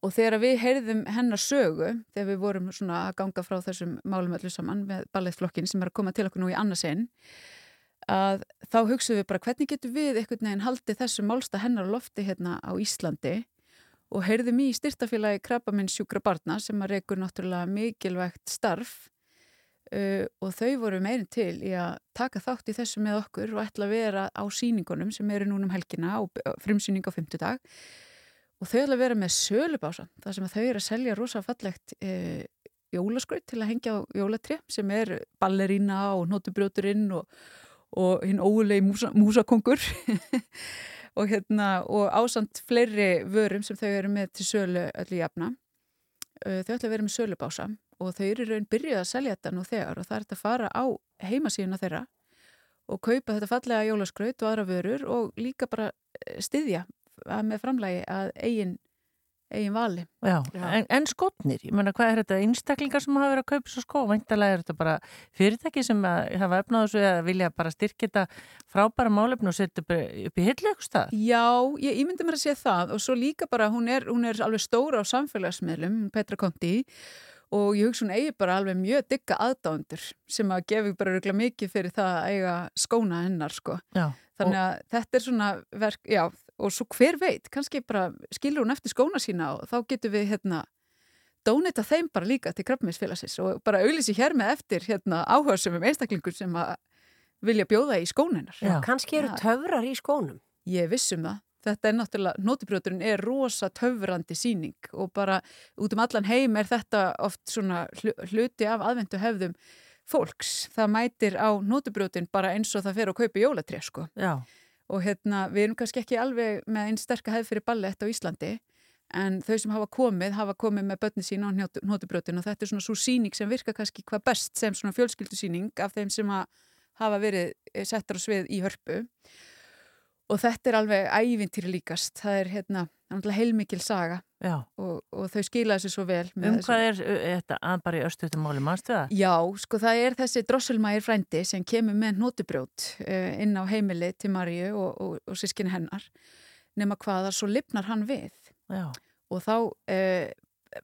og þegar við heyrðum hennar sögu þegar við vorum svona að ganga frá þessum málum öllu saman með ballettflokkin sem er að koma til okkur nú í annarsinn að þá hugsaðum við bara hvernig getum við einhvern veginn haldið þessu málsta hennar lofti hérna á Íslandi? Og heyrðum í styrtafélagi krabbaminn sjúkra barna sem að reykur náttúrulega mikilvægt starf uh, og þau voru meirin til í að taka þátt í þessu með okkur og ætla að vera á síningunum sem eru núna um helgina á frumsýning á fymtudag og þau ætla að vera með sölubása þar sem þau eru að selja rosa fallegt uh, jólaskraut til að hengja á jólatri sem er ballerína og notubrjóturinn og, og hinn óulegi músa, músakongur og, hérna, og ásand fleiri vörum sem þau eru með til sölu öllu jafna. Uh, Þau ætla að vera með sölubása og þau eru raun byrjuð að selja þetta nú þegar og það er þetta að fara á heimasíðuna þeirra og kaupa þetta fallega jólaskraut og aðra vörur og líka bara eh, styðja með framlægi að eigin, eigin vali. Já, En, en skotnir, ég meina hvað er þetta einstaklingar sem hafa verið að kaupa svo skó væntalega er þetta bara fyrirtæki sem að hafa efnað þessu eða vilja bara styrkja þetta frábæra málefn og setja upp, upp í hillu eitthvað stað Já, ég, ég myndi mér að sé það og svo líka bara, hún er, hún er alveg stóra á samfélagsmiðlum, Petra Konti og ég hugsa hún eigi bara alveg mjög digga aðdándur sem að gefi bara örugglega mikið fyrir það að eiga skóna hennar sko. Já, Þannig að þetta er svona verk, já, og svo hver veit, kannski bara skilur hún eftir skóna sína og þá getur við hérna dónita þeim bara líka til krabbmeinsfélagsins og bara auðlýsi hér með eftir hérna, áhugaðsumum einstaklingur sem að vilja bjóða í skóninar. Já, kannski eru töfrar í skónum. Ég vissum það. Þetta er náttúrulega, nótibrjóturinn er rosa töfrandi síning og bara út um allan heim er þetta oft svona hlu- hluti af aðvendu hefðum fólks. Það mætir á nótibrjótin bara eins og það fer að kaupa jólatré sko. Já. Og hérna, við erum kannski ekki alveg með einn sterka hefð fyrir ballett á Íslandi en þau sem hafa komið, hafa komið með börni sína á nótibrjótin og þetta er svona svo síning sem virkar kannski hvað best sem svona fjölskyldusíning af þeim sem að hafa verið settar á svið í hörpu. Og þetta er alveg ævintýri líkast. Það er hérna, heilmikil saga og, og þau skila þessu svo vel Um hvað er uh, þetta að bara í östutumáli, mannstu það? Já, sko það er þessi drosselmægir frændi sem kemur með nótubrjót uh, inn á heimili til Maríu og, og, og sískinni hennar nema hvaða svo lifnar hann við Já. og þá uh,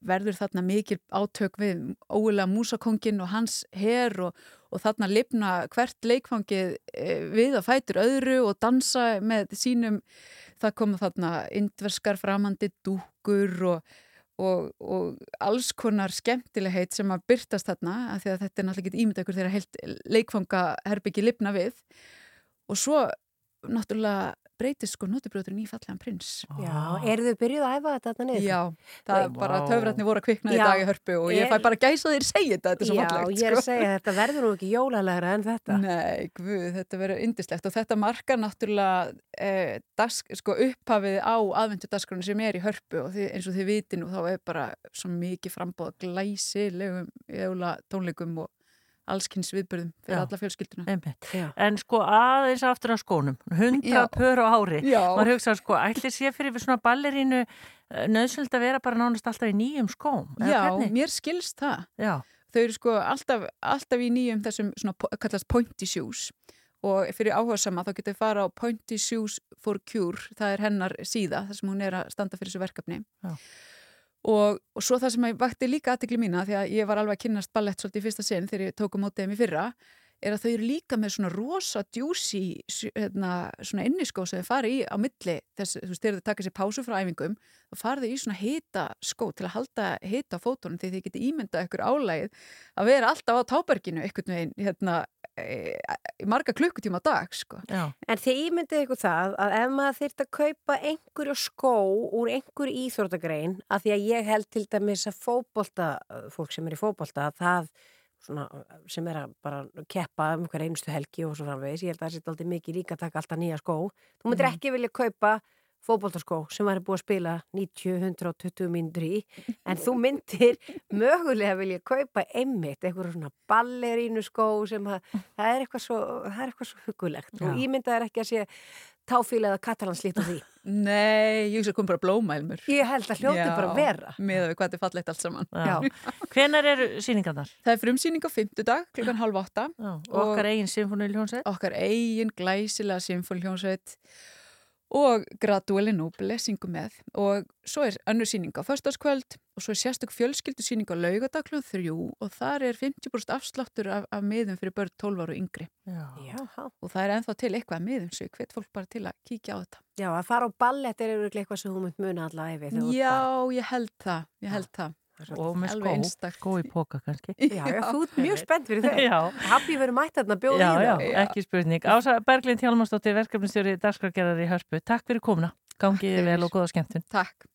verður þarna mikil átök við ógulega músakongin og hans her og, og þarna lifna hvert leikfangið uh, við að fætur öðru og dansa með sínum það koma þarna indverskar framandi dúkur og Og, og alls konar skemmtilegheit sem að byrtast þarna af því að þetta er náttúrulega ekki ímynda ykkur þegar heilt leikfanga herbyggi lifna við. Og svo náttúrulega breytist sko nótubrjóturinn í fallegan prins Já, eru þau byrjuð að æfa þetta þarna niður? Já, það er bara töfratni voru að kvikna í Já. dag í hörpu og ég fæ bara gæsa þeir segja þetta, þetta er svo Já, fallegt ég er að sko. segja þetta verður nú ekki jólalegra en þetta. Nei, guð, þetta verður indislegt og þetta markar náttúrulega eh, dask, sko, upphafið á aðvendu dagskranu sem er í hörpu og því, eins og þið viti nú þá er bara svo mikið frambóð glæsilegum jóla tónleikum og allskynns viðbörðum fyrir Já. alla fjölskylduna. En sko aðeins aftur á skónum, hundra Já. pör á ári. Já. Maður hugsa sko, ætli sé fyrir við svona ballerínu nöðsöld að vera bara nánast alltaf í nýjum skóm? Já, hvernig? mér skilst það. Já. Þau eru sko alltaf, alltaf í nýjum þessum svona kallast pointy shoes og fyrir áhuga sama þá getur þau fara á Pointy Shoes for Cure, það er hennar síða þar sem hún er að standa fyrir þessu verkefni. Já. Og, og svo það sem ég vakti líka aðtikli mína því að ég var alveg að kynnast ballett svolítið í fyrsta sinn þegar ég tók á mótið í fyrra er að þau eru líka með svona rosa djúsi hérna, svona inniskó sem þau fari í á milli þess, þegar þau taka sér pásu frá æfingum þá farið þau í svona hita skó til að halda hita á fótunum því þið geti ímyndað ykkur álægið að vera alltaf á táberginu einhvern veginn hérna, e, í marga klukkutíma á dag sko. Já. En þið ímyndið ykkur það að ef maður þyrft að kaupa einhverju skó úr einhverju íþróttagrein að því að ég held til dæmis að fótbolta, fólk sem er í fótbolta það svona, sem er að bara keppa um hver einustu helgi og svo framvegis, ég held að það sé aldrei mikið líka að taka alltaf nýja skó. Þú myndir Mhm. ekki vilja kaupa fótboltaskó sem væri búið að spila 90-120 mínútur í en þú myndir mögulega vilja kaupa einmitt eitthvað svona ballerínu skó sem að, það er eitthvað svo, það er eitthvað svo hugulegt og ímyndað er ekki að sé táfíla eða katalanslít á því. Nei, ég hugsa að kom bara blómælmur. Ég held að hljóti bara að vera. Með við hvað þetta er fallegt allt saman. Já. Hvenar eru síningarnar? Það er frumsýning á fimmtudag, klukkan halv átta. og okkar eigin symfóniljónsveit? Okkar eigin glæsilega symfóniljónsveit og Graduelle Noble syngum með og svo er önnur síning á föstaskvöld og svo er sérstök fjölskyldusýning á laugadaglum þrjú og þar er 50% afsláttur af, af miðum fyrir börn 12 ára og yngri Já. Já. og það er ennþá til eitthvað að miðum svo ég hvet fólk bara til að kíkja á þetta Já, að fara á ballett er eitthvað sem þú mynd muna alla æfi. þegar þú ert Já, ég held það, ég held það Og með skó, einstakt. skó í póka kannski. Já, já, þú ert mjög spennt fyrir þau. Já. Hafði verið mætt að bjóða Já, í já, það. ekki spurning. Ása Berglind Hjálmarsdóttir, verkefnistjóri Dagskargerðar í Hörpu. Takk fyrir komuna. Gangið vel og góða skemmtun. Takk.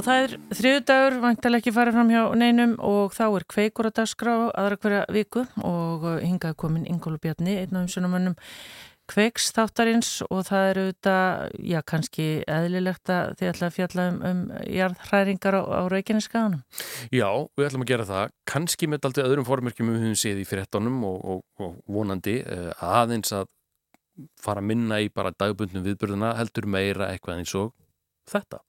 Og það er þriðudagur, vantilega ekki farið fram hjá neinum og þá er kveikur að dagskrá aðra hverja viku og uh, hingað komin Ingólu Bjarni, einn af umsönumönnum kveiks þáttarins og það er auðvitað, já kannski eðlilegt að þið ætla að fjalla um, um jarðhræringar á, á Reykjaneskaðanum. Já, við ætlum að gera það, kannski með aldrei öðrum formyrkjum við höfum séð í fréttonum og, og, og vonandi uh, aðeins að fara að minna í bara dagbundnum viðbörðuna heldur meira eitthvað eins og þetta.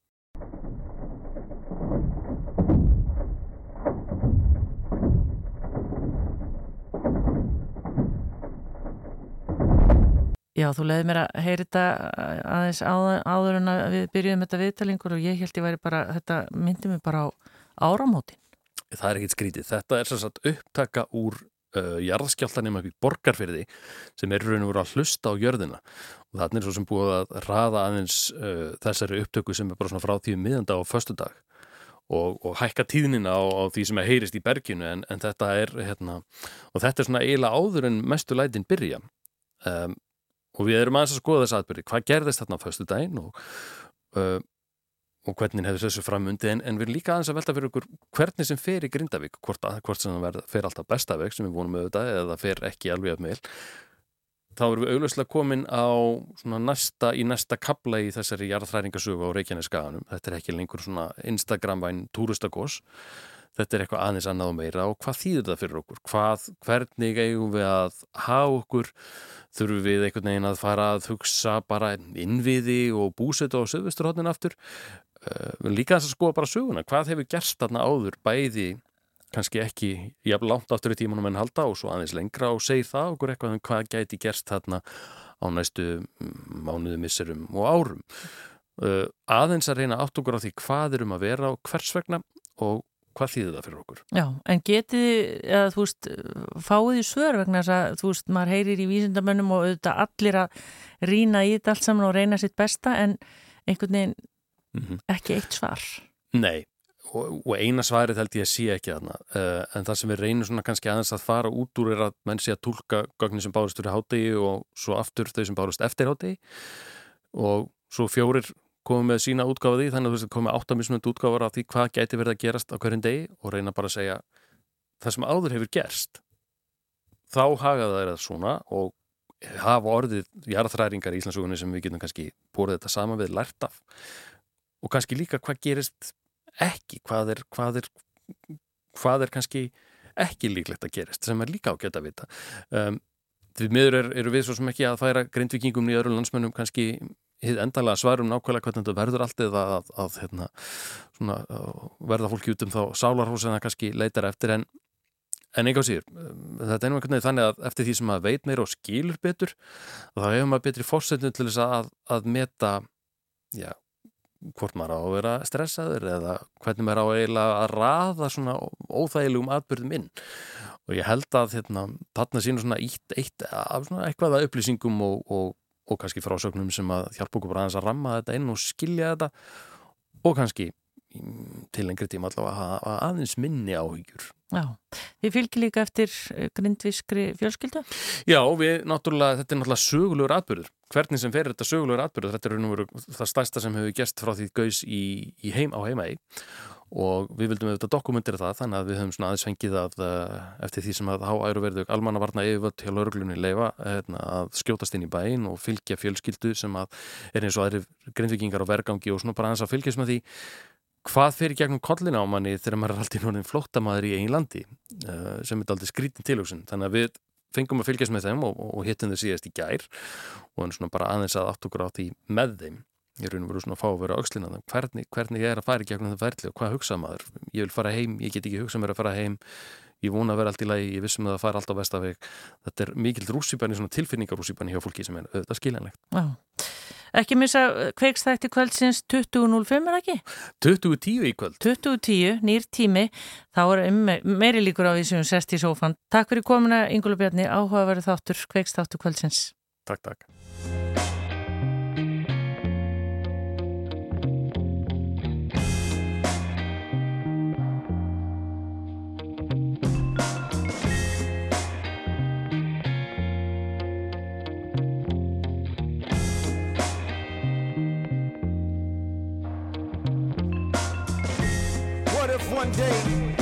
Já, þú leiði mér að heyri þetta aðeins áður, áður en að við byrjuðum þetta viðtalingur og ég held ég væri bara, þetta myndi mig bara á áramótin. Það er ekkit skrítið. Þetta er sem sagt upptaka úr uh, jarðskjáltanum upp í borgarfyrði sem er raun og voru að hlusta á jörðina og þannig er svo sem búið að raða aðeins uh, þessari upptöku sem er bara svona frá tíu miðanda á föstudag og, og hækka tíðnina á, á því sem er heyrist í berginu en, en þetta er hérna, og þetta er svona eiginlega áður en mestu lætin byrja um, og við erum aðeins að skoða þess aðbyrði hvað gerðist þarna á föstudaginn og uh, og hvernig hefur þessu framundi en, en við erum líka aðeins að velta fyrir okkur hvernig sem fer í Grindavík, hvort, að, hvort sem það fer alltaf bestaveg sem við vonum auðvitað eða það fer ekki alveg að meil þá erum við augljóslega komin á næsta, í næsta kabla í þessari jarðhræringasögu á Reykjaneskaganum þetta er ekki lengur Instagram-væn túristagós þetta er eitthvað aðeins annað og meira og hvað þýðir það fyrir okkur? Hvað, hvernig eigum við að hafa okkur? Þurfum við einhvern veginn að fara að hugsa bara innviði og búseta á söðvesturhóttin aftur? Uh, líka þess að skoða bara söguna. Hvað hefur gerst þarna áður bæði kannski ekki jafn langt aftur í tímanum en halda og svo aðeins lengra og segir það okkur eitthvað um hvað gæti gerst þarna á næstu mm, mánuðu, misserum og árum. Uh, aðeins að reyna átt okkur á því hvað er um að vera og hvers vegna og hvað þýðir það fyrir okkur. Já, en getið, eða þú veist, fáið í svör vegna þess að, þú veist, maður heyrir í vísindamönnum og auðvitað allir að rýna í þetta allt saman og reyna sitt besta en einhvern veginn Mm ekki eitt svar. Nei, og, og eina svarið held ég að sé ekki þarna, uh, en það sem við reynum svona kannski aðeins að fara út úr er að menn sé að tólka gögnin sem bárust fyrir hátegi og svo aftur þau sem bárust eftir hátegi og svo fjórir komum með sína því, þannig að þú veist komið áttamismönd útgáfar af því hvað gæti verið að gerast á hverjum degi og reyna bara að segja það sem áður hefur gerst þá hagaða það svona og hafa orðið jarðræringar í Íslandsugunni sem við getum kannski búið þetta saman við lært af og kannski líka hvað gerist ekki, hvað er, hvað er, hvað er kannski ekki líklegt að gerist, sem er líka ágætt að vita. Um, því miður er, eru við svo sem ekki að færa grindvikingum í öðru landsmönnum kannski endalega svarum nákvæmlega hvernig þetta verður allt eða að, að, að hérna, svona, að verða fólki út um þá sálarhús en það kannski leitar eftir. En En einhvað síður, þetta er einhvern veginn þannig að eftir því sem maður veit meira og skilur betur þá hefur maður betri fórsetnum til þess að, að meta já, hvort maður á að vera stressaður eða hvernig maður á eiginlega að raða svona óþægilegum atbyrðum inn. Og ég held að hérna, þarna sínu svona eitt, eitt svona eitthvað að upplýsingum og, og, og kannski frásögnum sem að hjálpa okkur bara aðeins að ramma þetta inn og skilja þetta og kannski til lengri tíma allavega að aðeins minni áhyggjur Já, þið fylgir líka eftir grindviskri fjölskyldu? Já, við náttúrulega, þetta er náttúrulega sögulegur atbyrður. Hvernig sem fer þetta sögulegur atbyrður, þetta er það stærsta sem hefur gerst frá því gaus í, í heim, á heimaði og við vildum auðvitað dokumentera það þannig að við höfum svona aðeins fengið að eftir því sem að há æru verðu almannavarna yfirvöld hjá lauruglunni leifa hérna, að skjótast inn í bæin og fylgja fjölskyldu sem að er eins og aðri grindvikingar á vergangi og svona bara aðeins að fylgjast með því hvað fyrir gegnum kollina á manni þegar maður er alltaf núna flóttamaður í einn landi uh, sem er aldrei skrítin tilhugsun. Þannig að við fengum að fylgjast með þeim og, og hittum þau síðast í gær og en svona bara aðeins að átt okkur á því með þeim ég raun og veru svona að fá að vera aukslina hvernig, hvernig ég er að fara í gegnum það ferli og hvað hugsa maður? Ég vil fara heim, ég get ekki hugsa mér að fara heim. Ég vona að vera allt í lagi, ég vissum að það fara allt á vestafeg þetta er mikil rússipanni, svona tilfinningarússipanni hjá fólki sem er auðvitað skiljanlegt. Ekki missa kveikstætti kvöldsins 20.05 er ekki? 20.10 í kvöld. 20.10, nýr tími. Þá er um meiri líkur á því sem sest í sófan Takk fyrir komuna Ingúlu Bjarni áhugaverið þáttur kveikstáttu kvöldsins. Takk, takk one day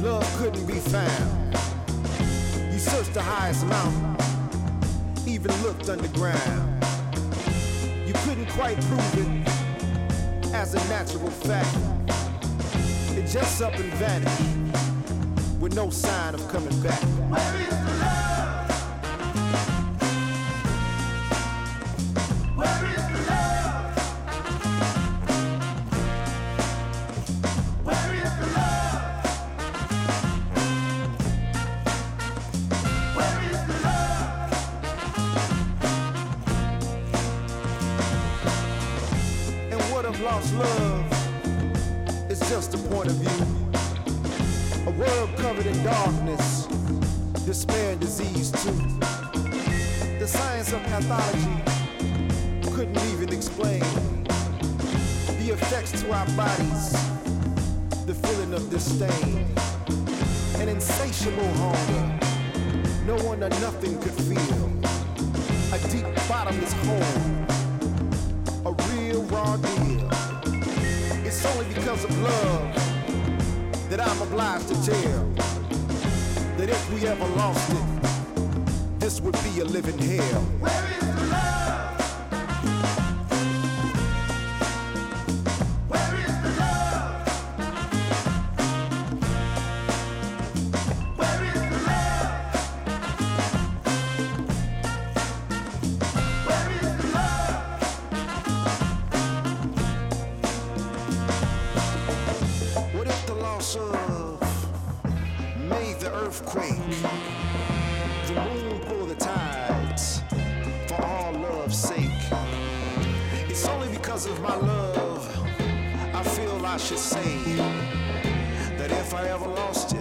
love couldn't be found? You searched the highest mountain, even looked underground. You couldn't quite prove it as a natural fact. It just up and vanished with no sign of coming back. Where is the love? Lost love. Is just a point of view? A world covered in darkness, despair and disease too. The science of pathology couldn't even explain the effects to our bodies, the feeling of disdain, an insatiable hunger, no one or nothing could feel, a deep bottomless hole, real raw deal. It's only because of love that I'm obliged to tell that if we ever lost it, this would be a living hell. Earthquake. The moon pull the tides for all love's sake. It's only because of my love I feel I should say that if I ever lost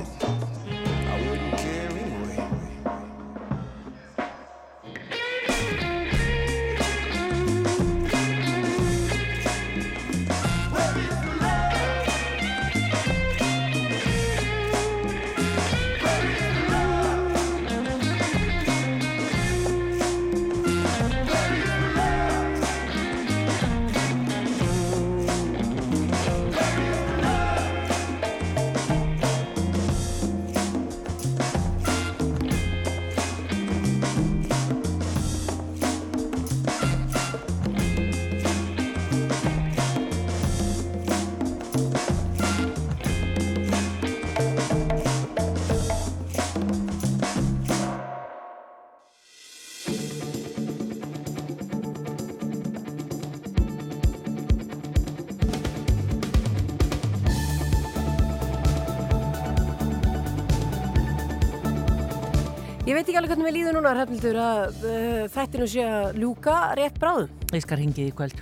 veit ekki alveg hvernig við líðum núna, Hrafnildur, að uh, þættinu sé að ljúka rétt bráðum. Ég skal ringið í kvöld.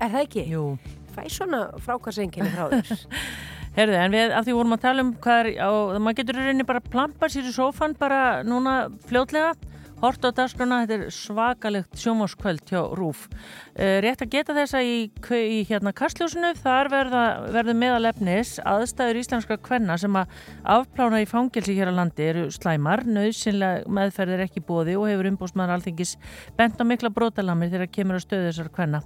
Er það ekki? Jú. Fæ svona frákvæðsenginni frá þér. Herðu, en við, af því vorum að tala um hvað er, á, maður getur í rauninni bara plampa sér í sófan bara núna fljótlega, hort á dagskrona, þetta er svakalegt sjómáskvöld hjá Rúf. Uh, rétt að geta þessa í, í hérna kastljósinu, þar verða, verður meðalefnis aðstæður íslenska kvenna sem að afplána í fangilsi hér á landi eru slæmar, nöðsynlega meðferð er ekki bóði og hefur umbústmaður alþingis bent á mikla brotalamir þegar kemur að stöðu þessar kvenna.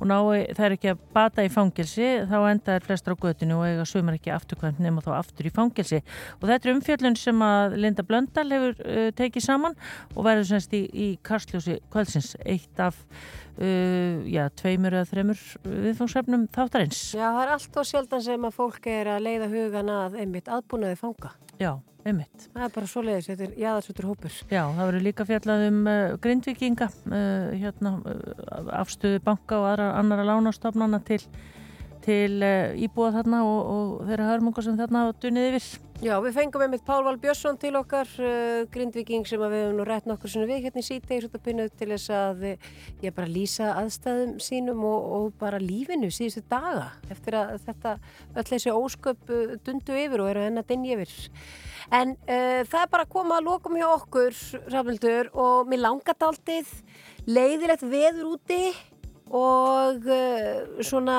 Og ná það er ekki að bata í fangilsi, þá enda er flestra á götinu og eiga sumar ekki afturkvæmt nema þá aftur í fangilsi. Og þetta er umfjöllun sem að Linda Blöndal hefur uh, tekið saman og verður semst í, í kastljósi kvöldsins eitt af uh, já, tveimur eða þreimur viðfangsefnum þáttarins. Já, það er allt og sjaldan sem að fólk er að leiða hugan að einmitt aðbúnaði fanga. Já, einmitt. Það er bara svoleiðis, þetta er jáðarsvöldur hópur. Já, það verður líka fjallað um uh, grindvikinga, uh, hérna, uh, afstöðu banka og aðra, annara lánastofnana til, til uh, íbúa þarna og, og þeirra hörmungar sem þarna dunnið yfir. Já, við fengum einmitt Pál Val Björnsson til okkar, uh, grindviking sem að við hefum nú rætt nokkur svona við hérna í sítegis út að pinna til þess að uh, ég bara lýsa aðstæðum sínum og, og bara lífinu síðustu daga eftir að þetta öll þessi ósköp uh, dundu yfir og eru hennar dinn yfir. En uh, það er bara að koma að lokum hjá okkur, Rafnildur, og mér langar daldið leiðilegt veður úti og uh, svona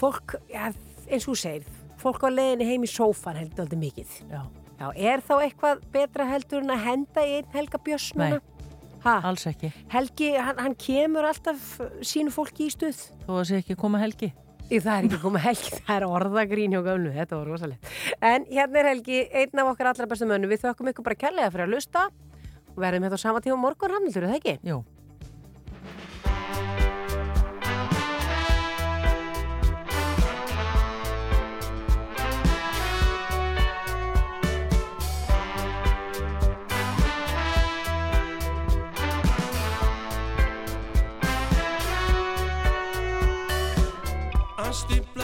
fólk, já, eins og þú segir, fólk á leiðinni heim í sófan heldur aldrei mikið. Já. Já, er þá eitthvað betra heldur en að henda í einn Helga Björns Nei. núna? Ha? Alls ekki. Helgi, hann, hann kemur alltaf sínu fólki í stuð. Að sé ekki koma helgi. Í, það er ekki komið Helgi, það er orðagrín hjá gömlu, þetta var rosalegt. En hérna er Helgi, einn af okkar allra bestu mönnu, við þökkum ykkur bara kærlega fyrir að lusta og verðum hérna á sama tíma morgun hamnildur, er það ekki? Jú.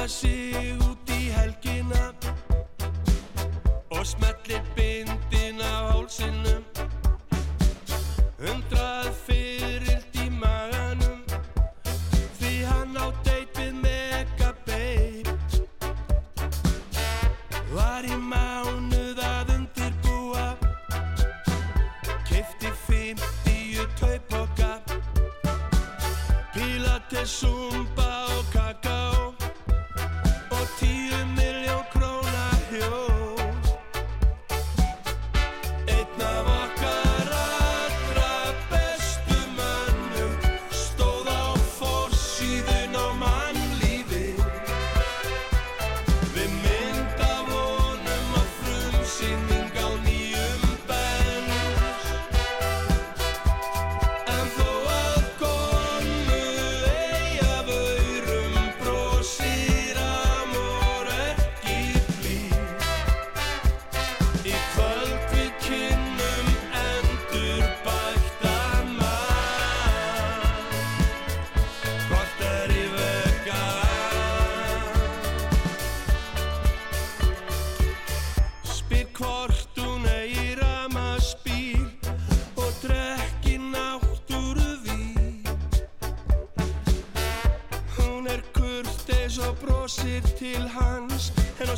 she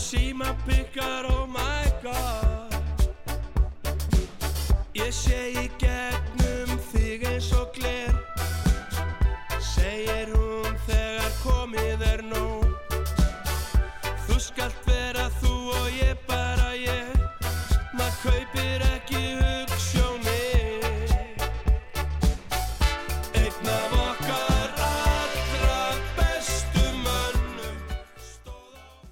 see my picture.